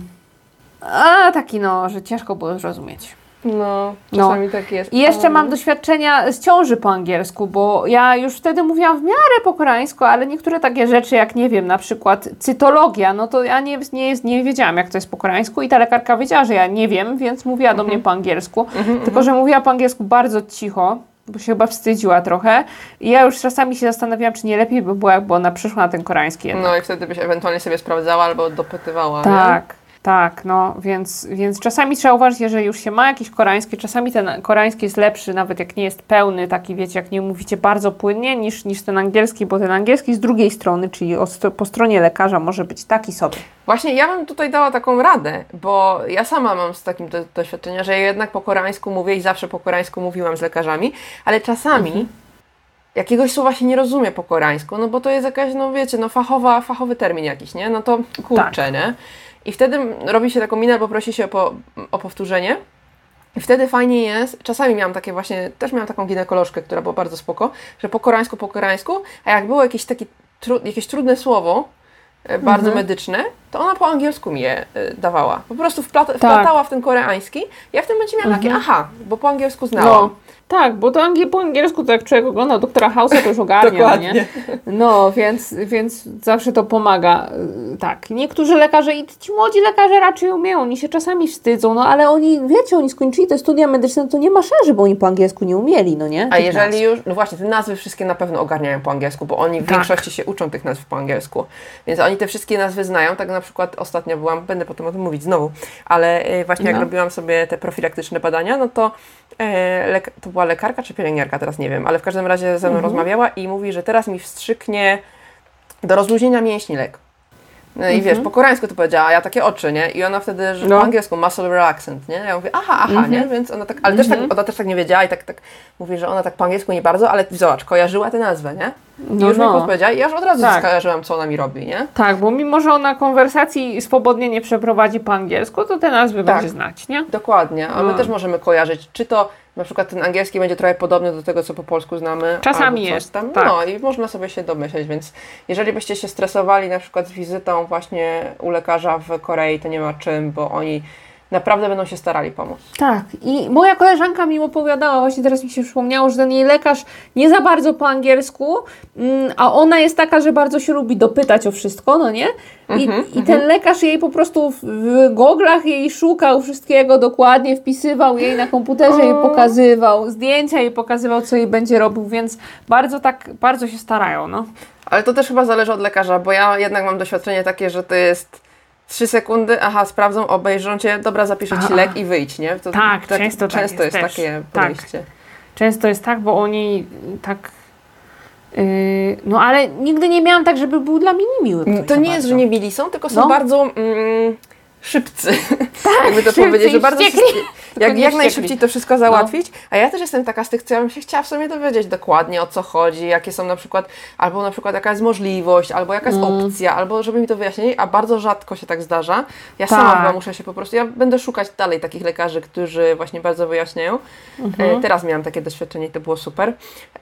a taki no, że ciężko było zrozumieć. No, No. czasami tak jest. I jeszcze O. mam doświadczenia z ciąży po angielsku, bo ja już wtedy mówiłam w miarę po koreańsku, ale niektóre takie rzeczy, jak nie wiem, na przykład cytologia, no to ja nie, nie, nie wiedziałam, jak to jest po koreańsku i ta lekarka wiedziała, że ja nie wiem, więc mówiła do mnie po angielsku, tylko że mówiła po angielsku bardzo cicho, bo się chyba wstydziła trochę i ja już czasami się zastanawiałam, czy nie lepiej by było, jakby ona przyszła na ten koreański jednak. No i wtedy byś ewentualnie sobie sprawdzała albo dopytywała. nie? Tak, no więc, więc czasami trzeba uważać, jeżeli już się ma jakieś koreańskie, czasami ten koreański jest lepszy, nawet jak nie jest pełny, taki wiecie, jak nie mówicie bardzo płynnie, niż, niż ten angielski, bo ten angielski z drugiej strony, czyli po stronie lekarza może być taki sobie. Właśnie ja bym tutaj dała taką radę, bo ja sama mam z takim do, doświadczenia, że ja jednak po koreańsku mówię i zawsze po koreańsku mówiłam z lekarzami, ale czasami Mhm. jakiegoś słowa się nie rozumie po koreańsku, no bo to jest jakaś, no wiecie, no fachowa, fachowy termin jakiś, nie? No to kurczę, Tak. nie? I wtedy robi się taką minę, bo prosi się po, o powtórzenie. I wtedy fajnie jest, czasami miałam takie właśnie, też miałam taką ginekolożkę, która była bardzo spoko, że po koreańsku, po koreańsku, a jak było jakieś takie tru, jakieś trudne słowo, e, bardzo Mhm. medyczne, to ona po angielsku mi je e, dawała. Po prostu Tak. wplata, wplatała w ten koreański. Ja w tym momencie miałam takie, aha, bo po angielsku znałam. No, tak, bo to angiel, po angielsku to jak człowiek ogląda doktora House'a, to już ogarnia, no nie? No, więc, więc zawsze to pomaga. Yy, Tak, niektórzy lekarze i ci młodzi lekarze raczej umieją, oni się czasami wstydzą, no ale oni, wiecie, oni skończyli te studia medyczne, to nie ma szans, żeby oni po angielsku nie umieli, no nie? A Tych jeżeli nazw. już, no właśnie, te nazwy wszystkie na pewno ogarniają po angielsku, bo oni w Tak. większości się uczą tych nazw po angielsku. Więc oni te wszystkie nazwy znają. Tak na przykład ostatnio byłam, będę potem o tym mówić znowu, ale e, właśnie jak No. robiłam sobie te profilaktyczne badania, no to e, to była lekarka czy pielęgniarka, teraz nie wiem, ale w każdym razie ze mną Mhm. rozmawiała i mówi, że teraz mi wstrzyknie do rozluźnienia mięśni lek. No i wiesz, po koreańsku to powiedziała, a ja takie oczy, nie? I ona wtedy, że Mhm. No. po angielsku muscle relaxant, nie? Ja mówię, aha, aha, nie? Więc ona tak, ale też tak, ona też tak nie wiedziała i tak, tak mówi, że ona tak po angielsku nie bardzo, ale zobacz, kojarzyła tę nazwę, nie? I No, już mi no. podpowiedziała i ja już od razu Tak. skojarzyłam, co ona mi robi, nie? Tak, bo mimo, że ona konwersacji swobodnie nie przeprowadzi po angielsku, to te nazwy Tak. będzie znać, nie? Dokładnie, a my No. też możemy kojarzyć, czy to na przykład ten angielski będzie trochę podobny do tego, co po polsku znamy. Czasami jest, Tam. tak. No i można sobie się domyśleć, więc jeżeli byście się stresowali na przykład z wizytą właśnie u lekarza w Korei, to nie ma czym, bo oni naprawdę będą się starali pomóc. Tak. I moja koleżanka mi opowiadała, właśnie teraz mi się przypomniało, że ten jej lekarz nie za bardzo po angielsku, mm, a ona jest taka, że bardzo się lubi dopytać o wszystko, no nie? I, i ten lekarz jej po prostu w, w goglach jej szukał wszystkiego dokładnie, wpisywał jej na komputerze, jej pokazywał, zdjęcia jej pokazywał, co jej będzie robił, więc bardzo tak, bardzo się starają, no. Ale to też chyba zależy od lekarza, bo ja jednak mam doświadczenie takie, że to jest 3 sekundy, aha, sprawdzą, obejrzą cię, dobra, zapiszę ci lek i wyjdź, nie? To, Tak, często tak często jest jest, takie Tak. podejście. Często jest tak, bo oni tak. Yy, no ale nigdy nie miałam tak, żeby był dla mnie niemiły. ktoś To nie jest, że bardzo. nie mili są, tylko są No. bardzo mm, szybcy. *laughs* Jakby to powiedzieć, że bardzo wściekli. *laughs* jak, jak najszybciej to wszystko załatwić. A ja też jestem taka z tych, co ja bym się chciała w sumie dowiedzieć dokładnie o co chodzi, jakie są na przykład, albo na przykład jaka jest możliwość, albo jaka jest Mm. opcja, albo żeby mi to wyjaśnili, a bardzo rzadko się tak zdarza. Ja sama Tak. chyba muszę się po prostu, ja będę szukać dalej takich lekarzy, którzy właśnie bardzo wyjaśniają. Mhm. E, teraz miałam takie doświadczenie i to było super.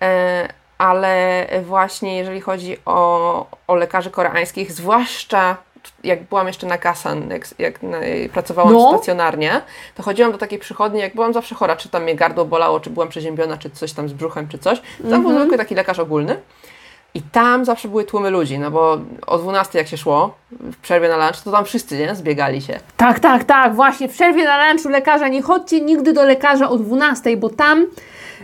E, ale właśnie jeżeli chodzi o, o lekarzy koreańskich, zwłaszcza jak byłam jeszcze na Kasan, jak, jak na, pracowałam No. stacjonarnie, to chodziłam do takiej przychodni, jak byłam zawsze chora, czy tam mnie gardło bolało, czy byłam przeziębiona, czy coś tam z brzuchem, czy coś. Tam Mhm. był zwykły taki lekarz ogólny. I tam zawsze były tłumy ludzi, no bo o 12 jak się szło, w przerwie na lunch, to tam wszyscy, nie? Zbiegali się. Tak, tak, tak, właśnie. W przerwie na lunchu lekarza nie chodźcie nigdy do lekarza o 12, bo tam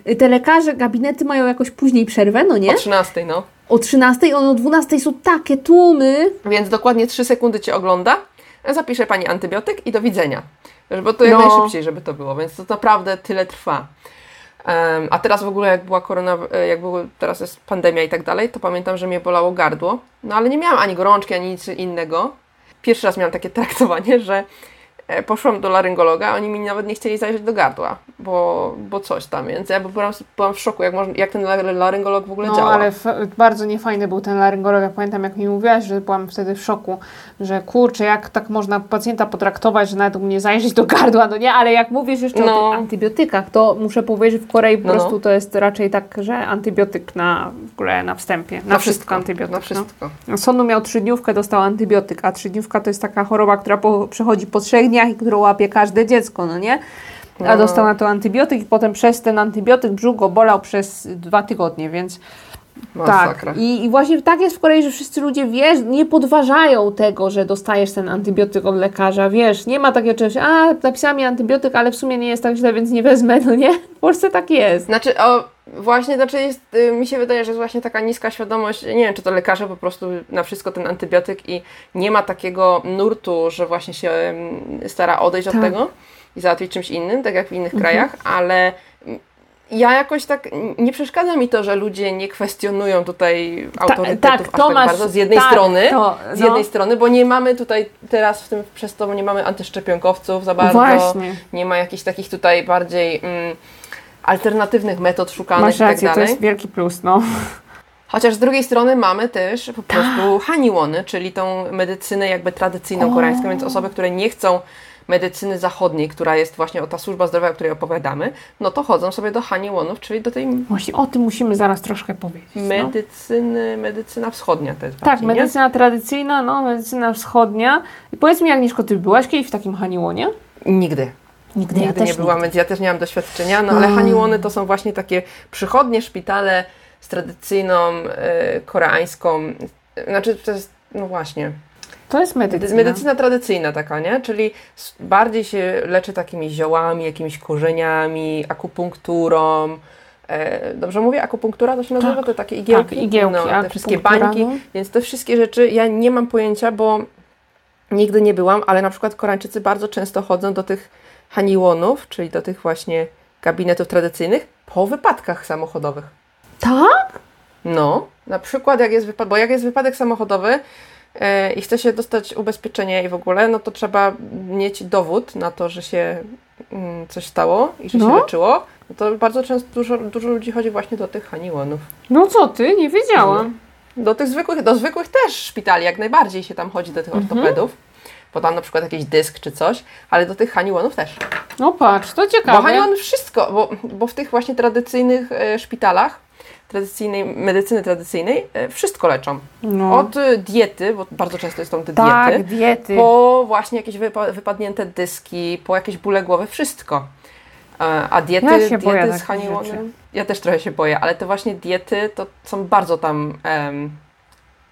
y, te lekarze, gabinety mają jakoś później przerwę, no nie? O 13, no. O 13, one o 12 są takie tłumy. Więc dokładnie 3 sekundy Cię ogląda, zapisze Pani antybiotyk i do widzenia. Bo to jak No. najszybciej, żeby to było, więc to naprawdę tyle trwa. Em, a teraz w ogóle jak była korona, e, jak były, teraz jest pandemia i tak dalej, to pamiętam, że mnie bolało gardło, no ale nie miałam ani gorączki, ani nic innego. Pierwszy raz miałam takie traktowanie, że poszłam do laryngologa, oni mi nawet nie chcieli zajrzeć do gardła, bo, bo coś tam, więc ja byłam, byłam w szoku, jak, można, jak ten lar- laryngolog w ogóle No działa. ale f- bardzo niefajny był ten laryngolog. Ja pamiętam, jak mi mówiłaś, że byłam wtedy w szoku, że kurczę, jak tak można pacjenta potraktować, że nawet mnie zajrzeć do gardła, no nie? Ale jak mówisz jeszcze o No. tych antybiotykach, to muszę powiedzieć, że w Korei po No, no. prostu to jest raczej tak, że antybiotyk na, w ogóle na wstępie. Na, wszystko, antybiotyk. Na no. wszystko. Sonu miał trzydniówkę, dostał antybiotyk, a trzydniówka to jest taka choroba, która po, przechodzi po trzech dniach i którą łapie każde dziecko, no nie? A No. dostał na to antybiotyk i potem przez ten antybiotyk brzuch go bolał przez dwa tygodnie, więc Masakra. tak. I, I właśnie tak jest w Korei, że wszyscy ludzie, wiesz, nie podważają tego, że dostajesz ten antybiotyk od lekarza, wiesz, nie ma takiego czegoś, a napisała mi antybiotyk, ale w sumie nie jest tak źle, więc nie wezmę, no nie? W Polsce tak jest. Znaczy, o, właśnie, znaczy jest, y, mi się wydaje, że jest właśnie taka niska świadomość, nie wiem, czy to lekarze po prostu na wszystko ten antybiotyk i nie ma takiego nurtu, że właśnie się em, stara odejść Tak. Mhm. od tego i załatwić czymś innym, tak jak w innych krajach, ale ja jakoś tak, nie przeszkadza mi to, że ludzie nie kwestionują tutaj autorytetów tak, aż to tak masz- bardzo, z jednej tak, strony, to, z no. jednej strony, bo nie mamy tutaj teraz w tym, przez to nie mamy antyszczepionkowców za bardzo, Właśnie. nie ma jakichś takich tutaj bardziej mm, alternatywnych metod szukanych Masz i tak rację, to jest wielki plus, no. Chociaż z drugiej strony mamy też po Tak. prostu haniłony, czyli tą medycynę jakby tradycyjną koreańską, więc osoby, które nie chcą medycyny zachodniej, która jest właśnie o ta służba zdrowia, o której opowiadamy, no to chodzą sobie do haniłonów, czyli do tej Właśnie o tym musimy zaraz troszkę powiedzieć. no. medycyny, medycyna wschodnia to jest Tak, bardziej, nie? medycyna tradycyjna, no, medycyna wschodnia. I powiedz mi, Agnieszko, ty byłaś kiedyś w takim haniłonie? Nigdy. Nigdy, Nigdy nie byłam, więc ja też nie mam doświadczenia, no ale Mm. haniłony to są właśnie takie przychodnie, szpitale z tradycyjną e, koreańską, znaczy to jest, no właśnie, To jest medycyna. medycyna tradycyjna taka, nie? Czyli bardziej się leczy takimi ziołami, jakimiś korzeniami, akupunkturą. E, dobrze mówię? Akupunktura to się nazywa? Tak. Te takie igiełki? Tak, igiełki, no, te wszystkie bańki. no. Więc te wszystkie rzeczy ja nie mam pojęcia, bo nigdy nie byłam, ale na przykład Koreańczycy bardzo często chodzą do tych haniłonów, czyli do tych właśnie gabinetów tradycyjnych, po wypadkach samochodowych. Tak? No, na przykład jak jest wypadek, bo jak jest wypadek samochodowy i chce się dostać ubezpieczenie i w ogóle, no to trzeba mieć dowód na to, że się mm, coś stało i że się No. leczyło. No to bardzo często dużo, dużo ludzi chodzi właśnie do tych haniłonów. No co ty? Nie wiedziałam. Do tych zwykłych, do zwykłych też szpitali, jak najbardziej się tam chodzi do tych Mhm. ortopedów. Bo tam na przykład jakiś dysk czy coś, ale do tych haniłonów też. No patrz, to Bo ciekawe. haniłon wszystko, bo, bo w tych właśnie tradycyjnych e, szpitalach tradycyjnej, medycyny tradycyjnej e, wszystko leczą. No. Od e, diety, bo bardzo często są te tak, diety, diety, po właśnie jakieś wypa wypadnięte dyski, po jakieś bóle głowy, wszystko. E, a diety, ja się diety z Honeywoodem, ja też trochę się boję, ale te właśnie diety to są bardzo tam um,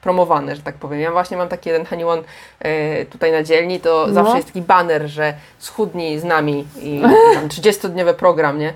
promowane, że tak powiem. Ja właśnie mam taki jeden Honeyone y, tutaj na dzielni, to no. zawsze jest taki banner, że schudnij z nami i *laughs* 30-dniowy program, nie?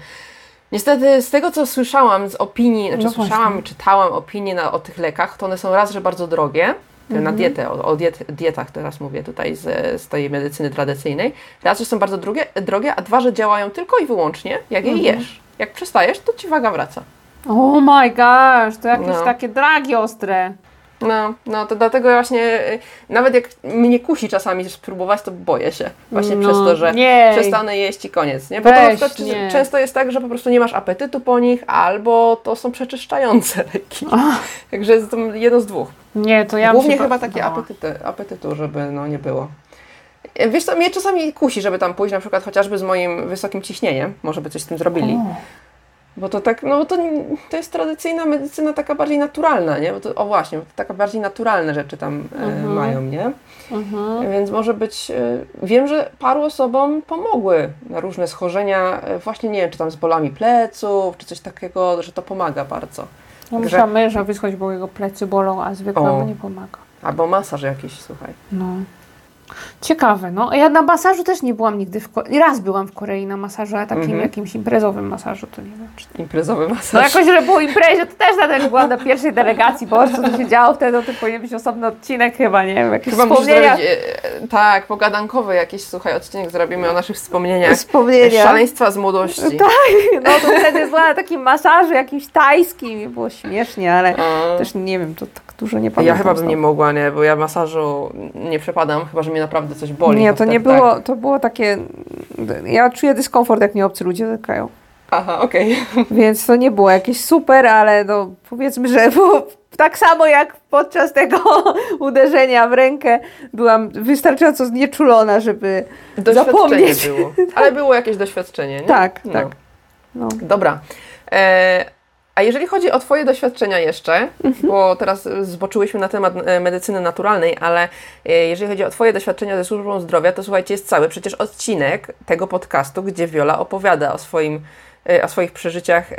Niestety z tego, co słyszałam z opinii, znaczy no słyszałam, czytałam opinie na, o tych lekach, to one są raz, że bardzo drogie, mhm. na dietę, o, o diet, dietach teraz mówię tutaj z, z tej medycyny tradycyjnej. Raz, że są bardzo drogie, drogie, a dwa, że działają tylko i wyłącznie, jak je mhm. jesz. Jak przestajesz, to ci waga wraca. Oh my gosh, to jakieś no. takie dragi ostre. No, no to dlatego właśnie y, nawet jak mnie kusi czasami spróbować, to boję się. Właśnie no, przez to, że nie. przestanę jeść i koniec. Nie? Bo Weź, to nie. często jest tak, że po prostu nie masz apetytu po nich, albo to są przeczyszczające *laughs* leki. Także jest to jedno z dwóch. Nie, to ja Głównie chyba takie apetyty, apetytu, żeby no nie było. Wiesz co, mnie czasami kusi, żeby tam pójść na przykład chociażby z moim wysokim ciśnieniem. Może by coś z tym zrobili. Bo to tak, no to, to jest tradycyjna medycyna taka bardziej naturalna, nie? Bo to, o właśnie, to taka bardziej naturalne rzeczy tam e, mhm. mają, nie? Mhm. Więc może być, e, wiem, że paru osobom pomogły na różne schorzenia, e, właśnie nie wiem, czy tam z bolami pleców, czy coś takiego, że to pomaga bardzo. No Także... muszę męża wysłać, bo jego plecy bolą, a zwykłemu nie pomaga. Albo masaż jakiś, słuchaj. No. Ciekawe, no. Ja na masażu też nie byłam nigdy w Korei. Raz byłam w Korei na masażu, ale takim mm -hmm. jakimś imprezowym masażu, to nie wiem. Czy... Imprezowy masaż? No jakoś, że było imprezie, to też dlatego byłam na pierwszej delegacji, bo co to się działo wtedy, to powinien być osobny odcinek chyba, nie wiem, jakieś chyba wspomnienia. Zrobić, e, tak, pogadankowy jakiś, słuchaj, odcinek zrobimy o naszych wspomnieniach. Wspomnienia. Szaleństwa z młodości. *laughs* Tak, no to wtedy była na takim masażu jakimś tajskim i było śmiesznie, ale A. też nie wiem, to tak dużo nie pamiętam. Ja chyba bym nie mogła, nie, bo ja masażu nie przepadam, chyba, że mnie naprawdę coś boli. Nie, to, nie było, tak. to było takie, ja czuję dyskomfort, jak mnie obcy ludzie dotykają. Aha, okej. Okay. *laughs* Więc to nie było jakieś super, ale no powiedzmy, że *laughs* było tak samo jak podczas tego *laughs* uderzenia w rękę byłam wystarczająco znieczulona, żeby zapomnieć. było. Ale było jakieś doświadczenie, nie? Tak, no. tak. No. Dobra. E, a jeżeli chodzi o Twoje doświadczenia jeszcze, mhm. bo teraz zboczyłyśmy na temat e, medycyny naturalnej, ale e, jeżeli chodzi o Twoje doświadczenia ze służbą zdrowia, to słuchajcie, jest cały przecież odcinek tego podcastu, gdzie Wiola opowiada o, swoim, e, o swoich przeżyciach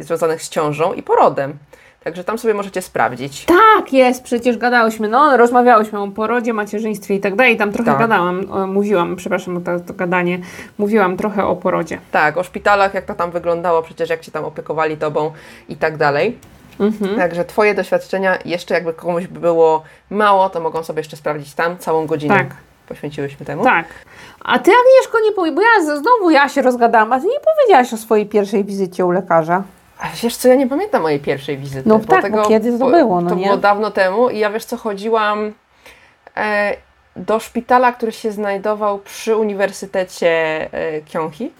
związanych z ciążą i porodem. Także tam sobie możecie sprawdzić. Tak, jest, przecież gadałyśmy, no rozmawiałyśmy o porodzie, macierzyństwie i tak dalej. Tam trochę tak. gadałam, mówiłam, przepraszam to, to gadanie, mówiłam trochę o porodzie. Tak, o szpitalach, jak to tam wyglądało, przecież jak Cię tam opiekowali Tobą i tak dalej. Mhm. Także Twoje doświadczenia, jeszcze jakby komuś by było mało, to mogą sobie jeszcze sprawdzić tam całą godzinę. Tak. Poświęciłyśmy temu. Tak. A Ty, Agnieszko, nie powie, bo ja znowu ja się rozgadałam, a Ty nie powiedziałaś o swojej pierwszej wizycie u lekarza. A wiesz co, ja nie pamiętam mojej pierwszej wizyty. No bo tak, tego, bo kiedy to było, no To nie? było dawno temu i ja wiesz co, chodziłam e, do szpitala, który się znajdował przy Uniwersytecie e,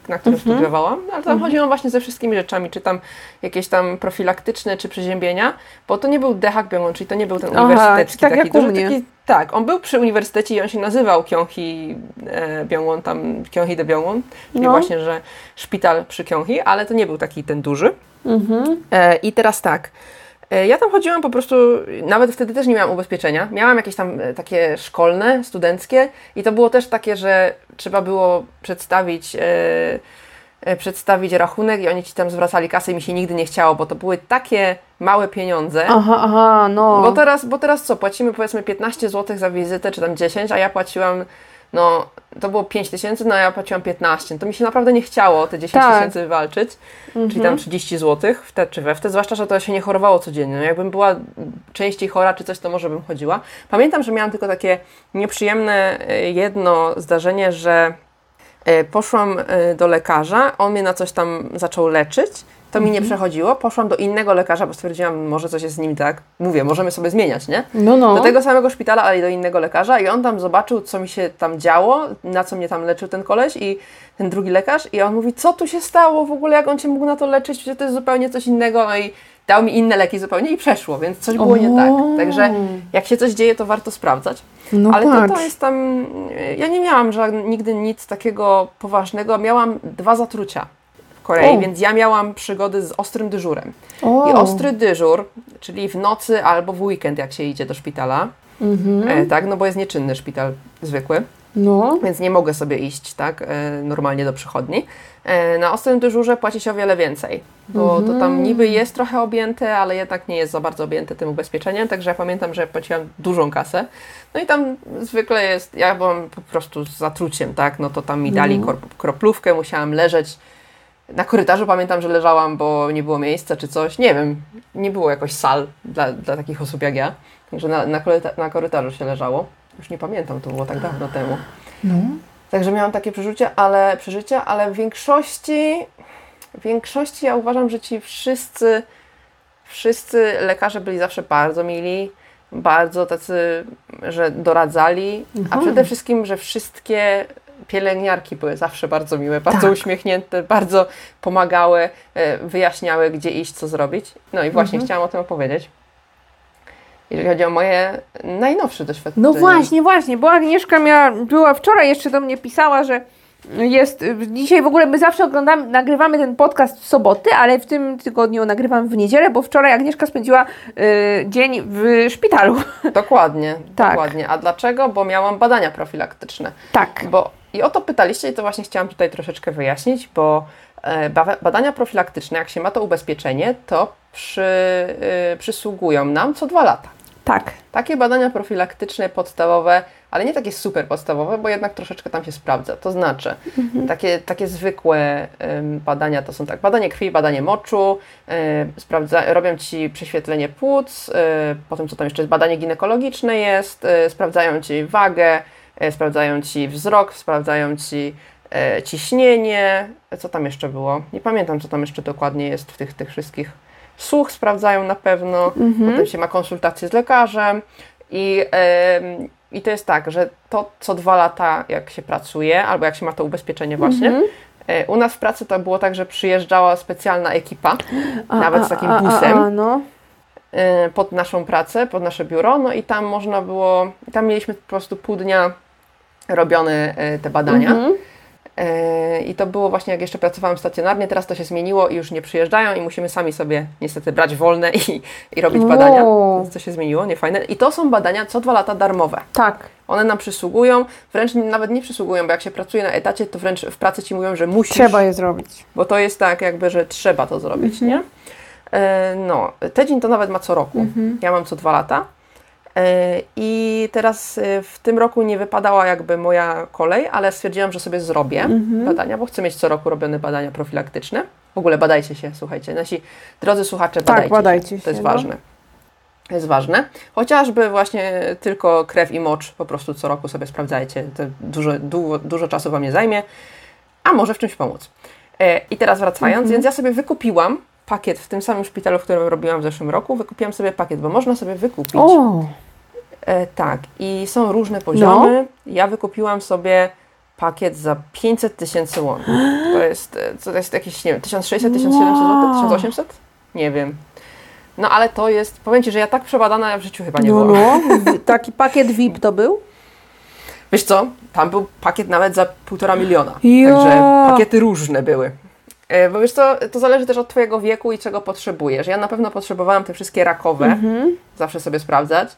na którym mhm. studiowałam, ale tam mhm. chodziłam właśnie ze wszystkimi rzeczami, czy tam jakieś tam profilaktyczne, czy przeziębienia, bo to nie był Dehak Byungwon, czyli to nie był ten Aha, uniwersytecki tak taki duży, taki, tak, on był przy uniwersytecie i on się nazywał Kyonghee e, tam Kyonghee de Byungwon, czyli no. właśnie, że szpital przy Kyonghee, ale to nie był taki ten duży. Mhm. I teraz tak. E, ja tam chodziłam po prostu, nawet wtedy też nie miałam ubezpieczenia. Miałam jakieś tam e, takie szkolne, studenckie i to było też takie, że trzeba było przedstawić, e, przedstawić rachunek i oni ci tam zwracali kasę i mi się nigdy nie chciało, bo to były takie małe pieniądze. Aha, aha, no. Bo teraz, bo teraz co, płacimy powiedzmy 15 zł za wizytę, czy tam 10, a ja płaciłam no to było 5 tysięcy, no a ja płaciłam 15. To mi się naprawdę nie chciało te 10 tak. tysięcy wywalczyć, mhm. czyli tam 30 zł w te czy we w te, zwłaszcza, że to się nie chorowało codziennie. No jakbym była częściej chora czy coś, to może bym chodziła. Pamiętam, że miałam tylko takie nieprzyjemne e, jedno zdarzenie, że poszłam e, do lekarza, on mnie na coś tam zaczął leczyć to mi nie mhm. przechodziło. Poszłam do innego lekarza, bo stwierdziłam, może coś jest z nim tak. Mówię, możemy sobie zmieniać, nie? No, no. Do tego samego szpitala, ale i do innego lekarza i on tam zobaczył, co mi się tam działo, na co mnie tam leczył ten koleś i ten drugi lekarz i on mówi, co tu się stało w ogóle, jak on Cię mógł na to leczyć, że to jest zupełnie coś innego, no i dał mi inne leki zupełnie i przeszło, więc coś było o. nie tak. Także jak się coś dzieje, to warto sprawdzać. No Ale to, to jest tam, ja nie miałam że nigdy nic takiego poważnego, miałam dwa zatrucia Korei, O. więc ja miałam przygody z ostrym dyżurem. O. I ostry dyżur, czyli w nocy albo w weekend, jak się idzie do szpitala, Mhm. e, tak, no bo jest nieczynny szpital zwykły, No. więc nie mogę sobie iść tak e, normalnie do przychodni. E, na ostrym dyżurze płaci się o wiele więcej, bo to Mhm. tam niby jest trochę objęte, ale jednak nie jest za bardzo objęte tym ubezpieczeniem, także ja pamiętam, że płaciłam dużą kasę. No i tam zwykle jest, ja byłam po prostu z zatruciem, tak, no to tam mi dali Mhm. kroplówkę, musiałam leżeć. Na korytarzu pamiętam, że leżałam, bo nie było miejsca czy coś. Nie wiem, nie było jakoś sal dla, dla takich osób jak ja. Także na, na, na korytarzu się leżało. Już nie pamiętam, to było tak dawno temu. No. Także miałam takie przeżycia, ale, przeżycia, ale w większości, w większości ja uważam, że ci wszyscy, wszyscy lekarze byli zawsze bardzo mili, bardzo tacy, że doradzali, a Mhm. przede wszystkim, że wszystkie pielęgniarki były zawsze bardzo miłe, bardzo Tak. uśmiechnięte, bardzo pomagały, e, wyjaśniały, gdzie iść, co zrobić. No i właśnie Mhm. chciałam o tym opowiedzieć. Jeżeli chodzi o moje najnowsze doświadczenie. No właśnie, właśnie, bo Agnieszka miała, była wczoraj jeszcze do mnie pisała, że jest, dzisiaj w ogóle my zawsze oglądamy, nagrywamy ten podcast w soboty, ale w tym tygodniu nagrywam w niedzielę, bo wczoraj Agnieszka spędziła y, dzień w szpitalu. Dokładnie, *laughs* Tak. dokładnie. A dlaczego? Bo miałam badania profilaktyczne. Tak. Bo i o to pytaliście i to właśnie chciałam tutaj troszeczkę wyjaśnić, bo e, ba- badania profilaktyczne, jak się ma to ubezpieczenie, to przy, y, przysługują nam co dwa lata. Tak. Takie badania profilaktyczne podstawowe, ale nie takie super podstawowe, bo jednak troszeczkę tam się sprawdza. To znaczy, takie, takie zwykłe em, badania to są tak, badanie krwi, badanie moczu, e, sprawdza, robią Ci prześwietlenie płuc, e, potem co tam jeszcze jest, badanie ginekologiczne jest, e, sprawdzają Ci wagę, sprawdzają Ci wzrok, sprawdzają Ci e, ciśnienie, co tam jeszcze było? Nie pamiętam, co tam jeszcze dokładnie jest w tych, tych wszystkich. Słuch sprawdzają na pewno, potem się ma konsultację z lekarzem i, em, i to jest tak, że to co dwa lata jak się pracuje, albo jak się ma to ubezpieczenie właśnie, e, u nas w pracy to było tak, że przyjeżdżała specjalna ekipa, nawet z takim busem, A, no. e, pod naszą pracę, pod nasze biuro, no i tam można było, tam mieliśmy po prostu pół dnia robione e, te badania. Mhm. I to było właśnie jak jeszcze pracowałam stacjonarnie, teraz to się zmieniło i już nie przyjeżdżają i musimy sami sobie niestety brać wolne i, i robić badania. O. Więc to się zmieniło, nie fajne. I to są badania co dwa lata darmowe. Tak. One nam przysługują, wręcz nawet nie przysługują, bo jak się pracuje na etacie, to wręcz w pracy ci mówią, że musisz, Trzeba je zrobić. bo to jest tak jakby, że trzeba to zrobić, Mhm. nie? E, no, Tedzin to nawet ma co roku. Mhm. Ja mam co dwa lata. E, I teraz e, w tym roku nie wypadała jakby moja kolej, ale stwierdziłam, że sobie zrobię Mhm. badania, bo chcę mieć co roku robione badania profilaktyczne. W ogóle badajcie się, słuchajcie. Nasi drodzy słuchacze, Tak, badajcie, badajcie się. się, To jest no. ważne. To jest ważne. Chociażby właśnie tylko krew i mocz po prostu co roku sobie sprawdzajcie. To dużo, dużo, dużo czasu Wam nie zajmie, a może w czymś pomóc. E, I teraz wracając, Mhm. więc ja sobie wykupiłam pakiet w tym samym szpitalu, w którym robiłam w zeszłym roku. Wykupiłam sobie pakiet, bo można sobie wykupić. O, E, tak, i są różne poziomy. No. Ja wykupiłam sobie pakiet za 500 tysięcy won. *gasps* To jest, e, to jest jakieś, nie wiem, 1600, 1700 zł, Wow. 1800? Nie wiem. No ale to jest, powiem Ci, że ja tak przebadana w życiu chyba nie no, byłam. no. *laughs* Taki pakiet VIP to był? Wiesz co, tam był pakiet nawet za półtora miliona. Ja. Także pakiety różne były. E, Bo wiesz co, to zależy też od Twojego wieku i czego potrzebujesz. Ja na pewno potrzebowałam te wszystkie rakowe, Mhm. zawsze sobie sprawdzać,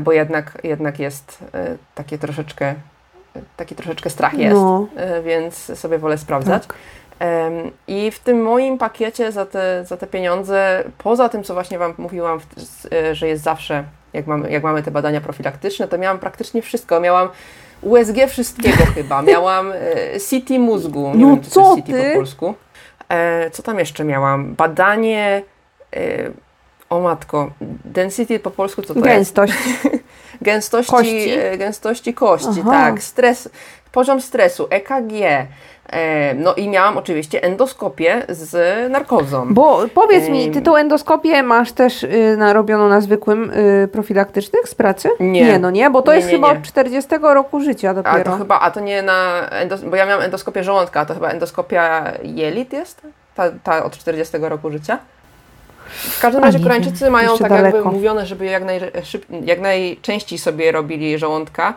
bo jednak, jednak jest e, takie troszeczkę, e, taki troszeczkę strach jest, No. e, więc sobie wolę sprawdzać. Tak. I w tym moim pakiecie za te, za te pieniądze, poza tym, co właśnie Wam mówiłam, e, że jest zawsze, jak mamy, jak mamy te badania profilaktyczne, to miałam praktycznie wszystko. Miałam USG wszystkiego *laughs* chyba, miałam e, CT mózgu, nie No wiem, czy to co jest CT ty? po polsku. E, co tam jeszcze miałam? Badanie, e, o matko, density po polsku co to jest? Gęstość. *laughs* Gęstości Kości? e, gęstości kości Aha. tak, stres, poziom stresu, EKG, e, no i miałam oczywiście endoskopię z narkozą. Bo powiedz mi, ty tą endoskopię masz też y, narobioną na zwykłym y, profilaktycznych z pracy? Nie. Nie, no nie, bo to Nie, jest nie, chyba od 40 roku życia a dopiero. to chyba, a to nie na, endos, bo ja miałam endoskopię żołądka, a to chyba endoskopia jelit jest? Ta, ta od 40 roku życia? W każdym razie Koreańczycy mają tak jakby daleko. mówione, żeby jak, naj, szyb, jak najczęściej sobie robili żołądka.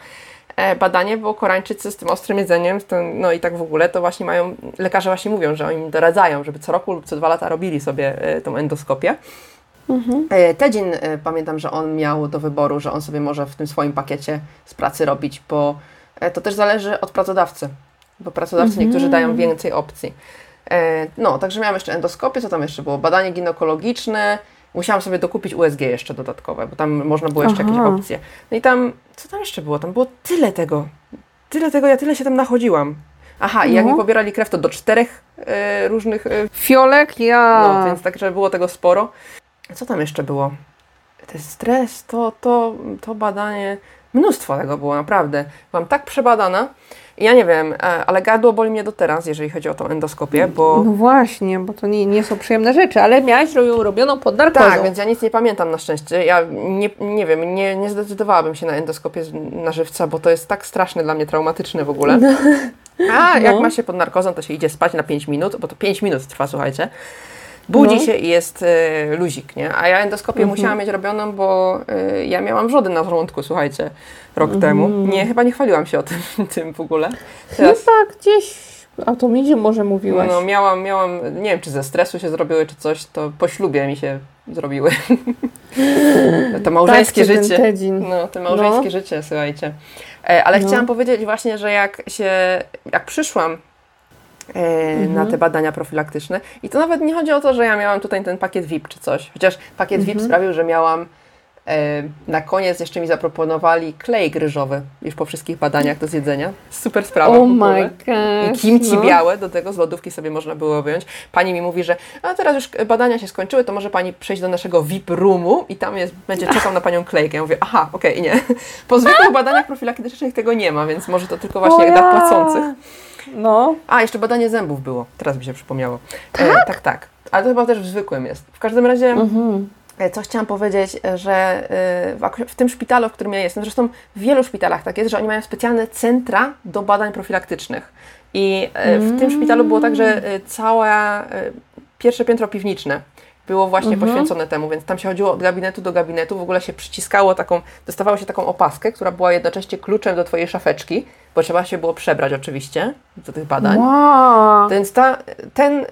e, badanie, bo Koreańczycy z tym ostrym jedzeniem, no i tak w ogóle, to właśnie mają, lekarze właśnie mówią, że oni im doradzają, żeby co roku lub co dwa lata robili sobie e, tą endoskopię. Mhm. Tedzin, pamiętam, że on miał do wyboru, że on sobie może w tym swoim pakiecie z pracy robić, bo to też zależy od pracodawcy, bo pracodawcy mhm. niektórzy dają więcej opcji. No, także miałam jeszcze endoskopię, co tam jeszcze było? Badanie ginekologiczne, musiałam sobie dokupić USG jeszcze dodatkowe, bo tam można było jeszcze Aha. jakieś opcje. No i tam, co tam jeszcze było? Tam było tyle tego. Tyle tego, ja tyle się tam nachodziła. Aha, i jak no. mi pobierali krew, to do czterech e, różnych... E, Fiolek, ja... No, więc także było tego sporo. Co tam jeszcze było? Ten stres, to, to, to badanie... Mnóstwo tego było, naprawdę. Byłam tak przebadana, ja nie wiem, e, ale gardło boli mnie do teraz, jeżeli chodzi o tą endoskopię, bo... No właśnie, bo to nie, nie są przyjemne rzeczy, ale miałaś ją robioną pod narkozą. Tak, więc ja nic nie pamiętam na szczęście. Ja nie, nie wiem, nie, nie zdecydowałabym się na endoskopię na żywca, bo to jest tak straszne dla mnie, traumatyczne w ogóle. No. A jak no. ma się pod narkozą, to się idzie spać na 5 minut, bo to 5 minut trwa, słuchajcie. Budzi no. się i jest y, luzik, nie? A ja endoskopię mhm. musiałam mieć robioną, bo y, ja miałam wrzody na żołądku, słuchajcie, rok mhm. temu. Nie, chyba nie chwaliłam się o tym, *laughs* tym w ogóle. Teraz... Chyba gdzieś a to mi może mówiłaś. No, miałam, miałam, nie wiem, czy ze stresu się zrobiły, czy coś, to po ślubie mi się zrobiły. *laughs* to małżeńskie tak, życie. No, to małżeńskie no. życie, słuchajcie. E, ale no. chciałam powiedzieć właśnie, że jak się, jak przyszłam mhm. na te badania profilaktyczne. I to nawet nie chodzi o to, że ja miałam tutaj ten pakiet VIP czy coś. Chociaż pakiet mhm. VIP sprawił, że miałam e, na koniec jeszcze mi zaproponowali klej gryżowy już po wszystkich badaniach do zjedzenia. Super sprawa. Oh my God. I kimci no. białe do tego z lodówki sobie można było wyjąć. Pani mi mówi, że a teraz już badania się skończyły, to może Pani przejść do naszego VIP roomu i tam jest, będzie czekał na Panią klejkę. Ja mówię, aha, okej, okay, nie. Po zwykłych badaniach profilaktycznych tego nie ma, więc może to tylko właśnie ja. dla płacących. No. A, jeszcze badanie zębów było. Teraz mi się przypomniało. Tak? E, tak, tak. Ale to chyba też w zwykłym jest. W każdym razie, mhm. E, co chciałam powiedzieć, że e, w tym szpitalu, w którym ja jestem, zresztą w wielu szpitalach tak jest, że oni mają specjalne centra do badań profilaktycznych. I e, w tym szpitalu było tak, że całe pierwsze piętro piwniczne było właśnie mhm. poświęcone temu, więc tam się chodziło od gabinetu do gabinetu, w ogóle się przyciskało taką, dostawało się taką opaskę, która była jednocześnie kluczem do Twojej szafeczki, bo trzeba się było przebrać oczywiście do tych badań. Wow. Więc ta, ten, y,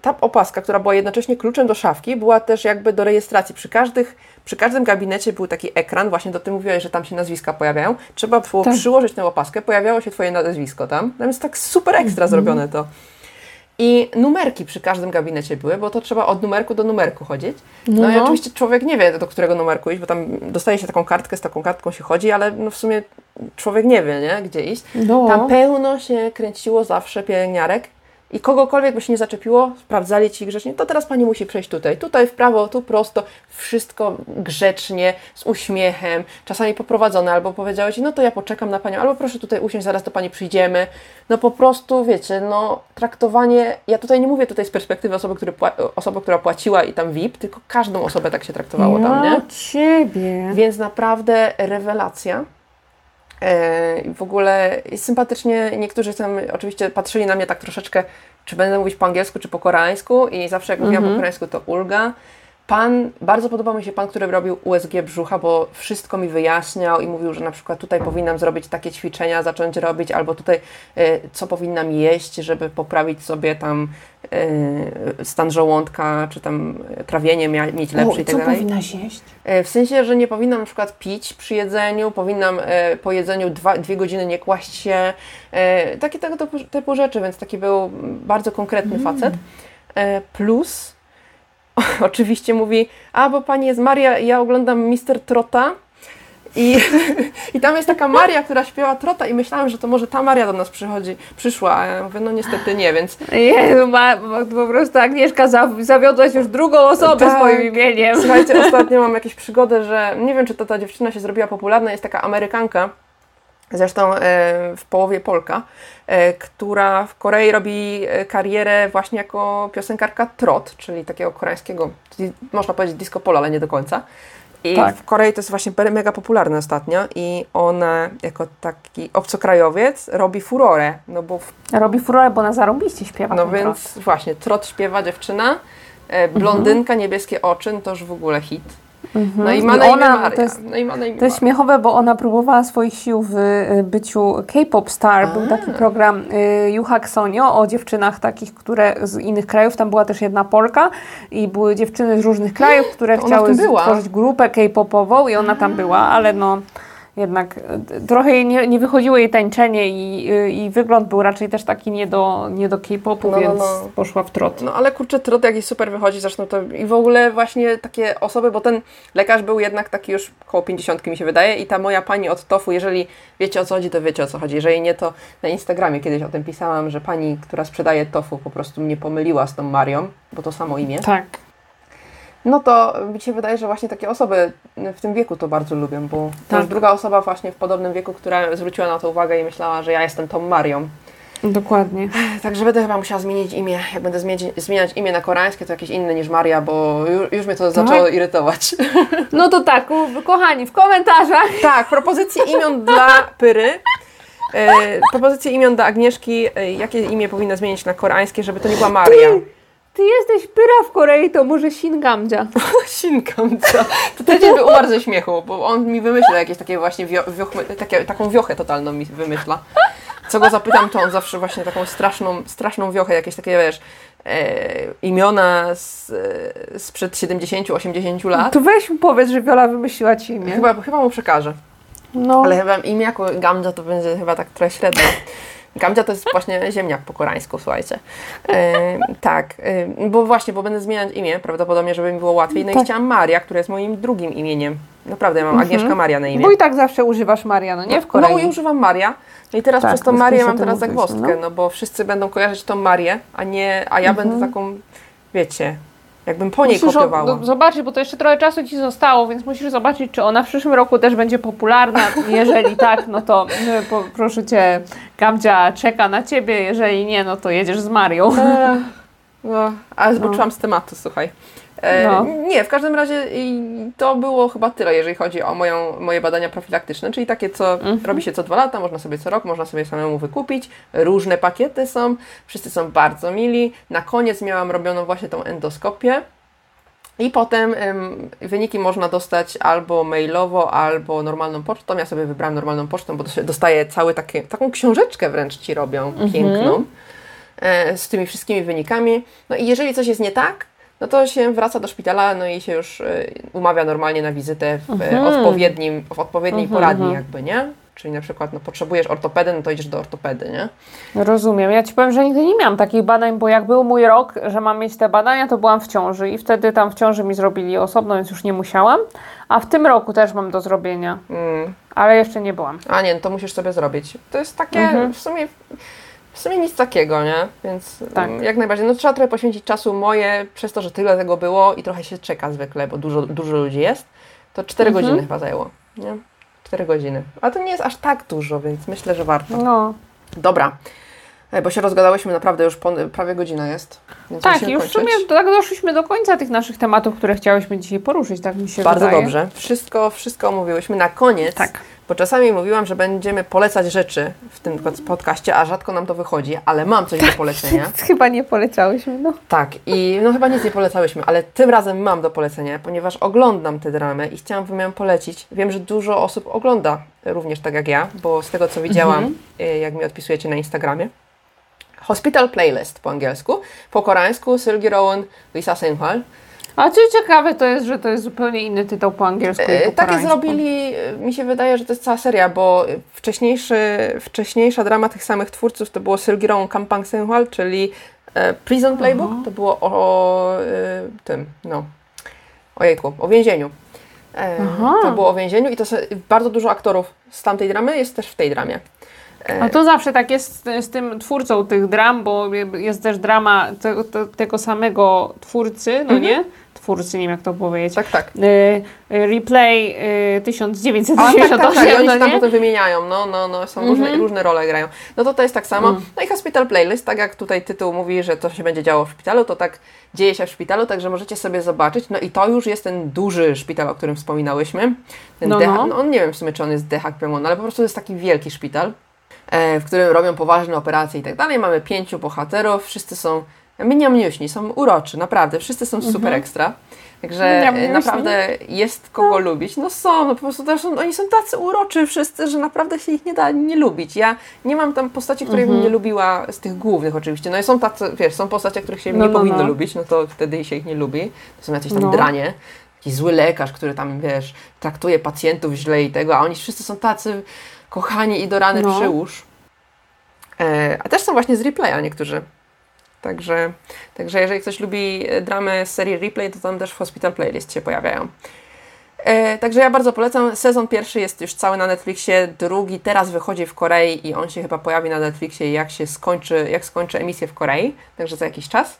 ta opaska, która była jednocześnie kluczem do szafki, była też jakby do rejestracji. Przy, każdych, przy każdym gabinecie był taki ekran, właśnie do tym mówiłeś, że tam się nazwiska pojawiają. Trzeba było tak. przyłożyć tę opaskę, pojawiało się Twoje nazwisko tam. Tam jest tak super ekstra mhm. zrobione to. I numerki przy każdym gabinecie były, bo to trzeba od numerku do numerku chodzić. No, no i oczywiście człowiek nie wie, do którego numerku iść, bo tam dostaje się taką kartkę, z taką kartką się chodzi, ale no w sumie człowiek nie wie, nie? gdzie iść. No. Tam pełno się kręciło zawsze pielęgniarek i kogokolwiek by się nie zaczepiło, sprawdzali ci grzecznie, to teraz pani musi przejść tutaj, tutaj w prawo, tu prosto, wszystko grzecznie, z uśmiechem, czasami poprowadzone, albo powiedziały ci, no to ja poczekam na panią, albo proszę tutaj usiąść, zaraz do pani przyjdziemy. No po prostu, wiecie, no traktowanie, ja tutaj nie mówię tutaj z perspektywy osoby, który osoby która płaciła i tam VIP, tylko każdą osobę tak się traktowało tam, nie? ciebie. Więc naprawdę rewelacja. E, w ogóle sympatycznie niektórzy tam oczywiście patrzyli na mnie tak troszeczkę, czy będę mówić po angielsku, czy po koreańsku i zawsze jak mówiłam po mhm. koreańsku to Ulga. Pan, bardzo podobał mi się pan, który robił USG brzucha, bo wszystko mi wyjaśniał i mówił, że na przykład tutaj powinnam zrobić takie ćwiczenia, zacząć robić, albo tutaj y, co powinnam jeść, żeby poprawić sobie tam stan żołądka, czy tam trawienie mieć lepsze i tak dalej. Co powinnaś jeść? Y, w sensie, że nie powinnam na przykład pić przy jedzeniu, powinnam po jedzeniu dwa, dwie godziny nie kłaść się, takie tego typu, typu rzeczy, więc taki był bardzo konkretny mm. facet. Plus *laughs* oczywiście mówi, a bo pani jest Maria, ja oglądam Mister Trota. I, *laughs* I tam jest taka Maria, która śpiewa trota i myślałam, że to może ta Maria do nas przychodzi, przyszła, a ja mówię, no niestety nie, więc... Jezu, ma, po prostu Agnieszka zawiodłaś już drugą osobę tak. swoim imieniem. Słuchajcie, *laughs* ostatnio mam jakieś przygody, że nie wiem, czy to ta dziewczyna się zrobiła popularna, jest taka Amerykanka, zresztą e, w połowie Polka, e, która w Korei robi e, karierę właśnie jako piosenkarka trot, czyli takiego koreańskiego, można powiedzieć disco polo, ale nie do końca. I tak. w Korei to jest właśnie mega popularne ostatnio i ona jako taki obcokrajowiec robi furorę, no bo... W... Robi furorę, bo ona zarobiście śpiewa. No więc trot. właśnie, trot śpiewa dziewczyna, blondynka, mhm. niebieskie oczy, no to już w ogóle hit. Mhm. No i ma na imię ona, Maria. To jest, no i ma na imię to jest śmiechowe, bo ona próbowała swoich sił w y, byciu K-pop star. A. Był taki program y, Yuhak Sonio o dziewczynach takich, które z innych krajów. Tam była też jedna Polka i były dziewczyny z różnych krajów, które chciały stworzyć grupę K-popową i ona tam była, ale no jednak e, trochę jej nie, nie wychodziło jej tańczenie i, i wygląd był raczej też taki nie do, nie do K-popu, no, no więc no. poszła w trot. No ale kurczę, trot jakiś super wychodzi, zresztą to i w ogóle właśnie takie osoby, bo ten lekarz był jednak taki już koło 50 mi się wydaje i ta moja pani od TOFU, jeżeli wiecie o co chodzi, to wiecie o co chodzi. Jeżeli nie, to na Instagramie kiedyś o tym pisałam, że pani, która sprzedaje TOFU po prostu mnie pomyliła z tą Marią, bo to samo imię. Tak no to mi się wydaje, że właśnie takie osoby w tym wieku to bardzo lubią, bo tak. już druga osoba właśnie w podobnym wieku, która zwróciła na to uwagę i myślała, że ja jestem tą Marią. Dokładnie. *laughs* Także będę chyba musiała zmienić imię. Jak będę zmieniać, zmieniać imię na koreańskie, to jakieś inne niż Maria, bo już, już mnie to tak? zaczęło irytować. *laughs* No to tak, kochani, w komentarzach. *laughs* Tak, propozycje imion dla Pyry. E, propozycje imion dla Agnieszki. E, jakie imię powinna zmienić na koreańskie, żeby to nie była Maria? Ty jesteś pyra w Korei, to może Shingamdzia. *laughs* Shingamdzia. To ten by umarł ze śmiechu, bo on mi wymyśla jakieś takie właśnie wio, takie, taką wiochę totalną mi wymyśla. Co go zapytam, to on zawsze właśnie taką straszną, straszną wiochę, jakieś takie, wiesz, e, imiona z, e, sprzed 70-80 lat. To weź mu powiedz, że Wiola wymyśliła ci imię. Chyba, chyba mu przekażę. No. Ale chyba imię jako Gamdzia to będzie chyba tak trochę średnio. Gamdzia to jest właśnie ziemniak po koreańsku, słuchajcie. E, tak, e, bo właśnie, bo będę zmieniać imię prawdopodobnie, żeby mi było łatwiej. No tak. i chciałam Maria, która jest moim drugim imieniem. Naprawdę, ja mam mhm. Agnieszka Maria na imię. Bo i tak zawsze używasz Maria, no nie w Korei. No i używam Maria. No i teraz tak, przez tą Marię mam teraz zagwozdkę, no. no. bo wszyscy będą kojarzyć tą Marię, a nie, a ja mhm. będę taką, wiecie, Jakbym po niej musisz kopiowała. zobaczyć, bo to jeszcze trochę czasu Ci zostało, więc musisz zobaczyć, czy ona w przyszłym roku też będzie popularna. Jeżeli *laughs* tak, no to no, proszę Cię, Gamdzia czeka na Ciebie. Jeżeli nie, no to jedziesz z Marią. E, no, ale zboczyłam no. z tematu, słuchaj. E, no. Nie, w każdym razie to było chyba tyle, jeżeli chodzi o moją, moje badania profilaktyczne, czyli takie, co mhm. robi się co dwa lata, można sobie co rok, można sobie samemu wykupić. Różne pakiety są, wszyscy są bardzo mili. Na koniec miałam robioną właśnie tą endoskopię. I potem ym, wyniki można dostać albo mailowo, albo normalną pocztą. Ja sobie wybrałam normalną pocztą, bo dostaję cały takie, taką książeczkę wręcz Ci robią, mhm. piękną, e, z tymi wszystkimi wynikami. No i jeżeli coś jest nie tak, no to się wraca do szpitala, no i się już y, umawia normalnie na wizytę w mhm. odpowiednim, w odpowiedniej mhm, poradni mhm. jakby, nie? Czyli na przykład no, potrzebujesz ortopedy, no to idziesz do ortopedy, nie? Rozumiem. Ja Ci powiem, że nigdy nie miałam takich badań, bo jak był mój rok, że mam mieć te badania, to byłam w ciąży i wtedy tam w ciąży mi zrobili osobno, więc już nie musiałam. A w tym roku też mam do zrobienia. Mm. Ale jeszcze nie byłam. A nie, no to musisz sobie zrobić. To jest takie mhm. w sumie w sumie nic takiego, nie? Więc tak. Mm, jak najbardziej. No trzeba trochę poświęcić czasu moje, przez to, że tyle tego było i trochę się czeka zwykle, bo dużo, dużo ludzi jest, to 4 mhm. godziny chyba zajęło, nie? 4 godziny. A to nie jest aż tak dużo, więc myślę, że warto. No. Dobra. Bo się rozgadałyśmy naprawdę już prawie godzina jest. tak, już kończyć. w sumie tak doszliśmy do końca tych naszych tematów, które chciałyśmy dzisiaj poruszyć, tak mi się Bardzo wydaje. dobrze. Wszystko, wszystko omówiłyśmy. Na koniec tak. Bo czasami mówiłam, że będziemy polecać rzeczy w tym podcaście, a rzadko nam to wychodzi, ale mam coś do polecenia. *laughs* chyba nie poleciałyśmy, no. Tak, i no chyba nic nie polecałyśmy, ale tym razem mam do polecenia, ponieważ oglądam te dramy i chciałam Wam ją polecić. Wiem, że dużo osób ogląda również tak jak ja, bo z tego co widziałam, mhm. Y, jak mi odpisujecie na Instagramie. Hospital Playlist po angielsku, po koreańsku Sylgi Rowan, Lisa Singhal. A co ciekawe to jest, że to jest zupełnie inny tytuł po angielsku i po Takie zrobili, mi się wydaje, że to jest cała seria, bo wcześniejszy, wcześniejsza drama tych samych twórców to było Sylgirong Kampang Senhwal, czyli e, Prison Playbook, Aha. to było o e, tym, no, ojejku, o więzieniu. E, to było o więzieniu i to bardzo dużo aktorów z tamtej dramy jest też w tej dramie. A to zawsze tak jest z, z tym twórcą tych dram, bo jest też drama te, te, tego samego twórcy, no mhm. nie? twórcy, nie wiem jak to powiedzieć. Tak, tak. Y, replay y, 1998. tak, tak, tak. I oni tam potem wymieniają, no, no, no, są różne, mhm. różne role grają. No to to jest tak samo. Mm. No i Hospital Playlist, tak jak tutaj tytuł mówi, że to się będzie działo w szpitalu, to tak dzieje się w szpitalu, także możecie sobie zobaczyć. No i to już jest ten duży szpital, o którym wspominałyśmy. Ten no, no. no on nie wiem w sumie, czy on jest Dehak Pemon, ale po prostu jest taki wielki szpital. E, w którym robią poważne operacje i tak dalej. Mamy pięciu bohaterów, wszyscy są Miniamniuśni, są uroczy, naprawdę. Wszyscy są super Mhm. ekstra. Także Miniamniuśni. naprawdę jest kogo lubić. No są, no po prostu też są, oni są tacy uroczy wszyscy, że naprawdę się ich nie da nie lubić. Ja nie mam tam postaci, których Mhm. bym nie lubiła z tych głównych oczywiście. No i są tacy, wiesz, są postacie, których się No, nie no, powinno no. lubić, no to wtedy się ich nie lubi. To są jacyś tam No. dranie. Taki zły lekarz, który tam, wiesz, traktuje pacjentów źle i tego, a oni wszyscy są tacy kochani i do rany No. przyłóż. E, a też są właśnie z replaya niektórzy. Także, także jeżeli ktoś lubi e, dramy z serii Replay, to tam też w Hospital Playlist się pojawiają. E, także ja bardzo polecam. Sezon pierwszy jest już cały na Netflixie, drugi teraz wychodzi w Korei i on się chyba pojawi na Netflixie jak się skończy, jak skończy emisję w Korei, także za jakiś czas.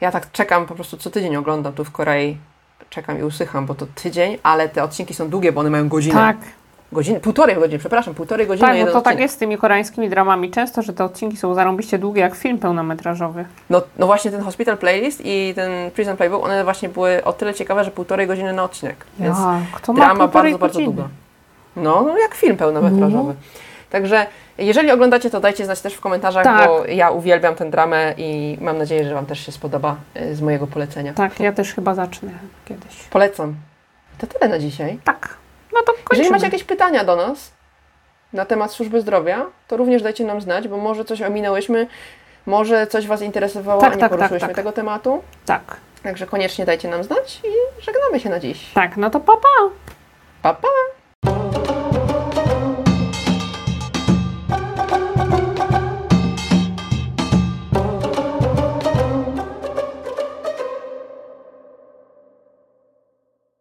Ja tak czekam, po prostu co tydzień oglądam tu w Korei. Czekam i usycham, bo to tydzień, ale te odcinki są długie, bo one mają godzinę. Tak, Godzinę, półtorej godziny, przepraszam, półtorej godziny tak, bo to tak odcinek. jest z tymi koreańskimi dramami często, że te odcinki są zarąbiście długie jak film pełnometrażowy. No, no właśnie ten Hospital Playlist i ten Prison Playbook, one właśnie były o tyle ciekawe, że półtorej godziny na odcinek. Więc Ja, kto ma drama bardzo, bardzo godziny? długa. No, no jak film pełnometrażowy. Także jeżeli oglądacie, to dajcie znać też w komentarzach, Tak. bo ja uwielbiam tę dramę i mam nadzieję, że Wam też się spodoba y, z mojego polecenia. Tak, ja też chyba zacznę kiedyś. Polecam. To tyle na dzisiaj. Tak, no to kończymy. Jeżeli macie jakieś pytania do nas na temat służby zdrowia, to również dajcie nam znać, bo może coś ominęłyśmy, może coś Was interesowało, Tak, a nie tak, tak, poruszyłyśmy tak. tego tematu. Tak, Także koniecznie dajcie nam znać i żegnamy się na dziś. tak, no to papa. Pa. Pa, pa!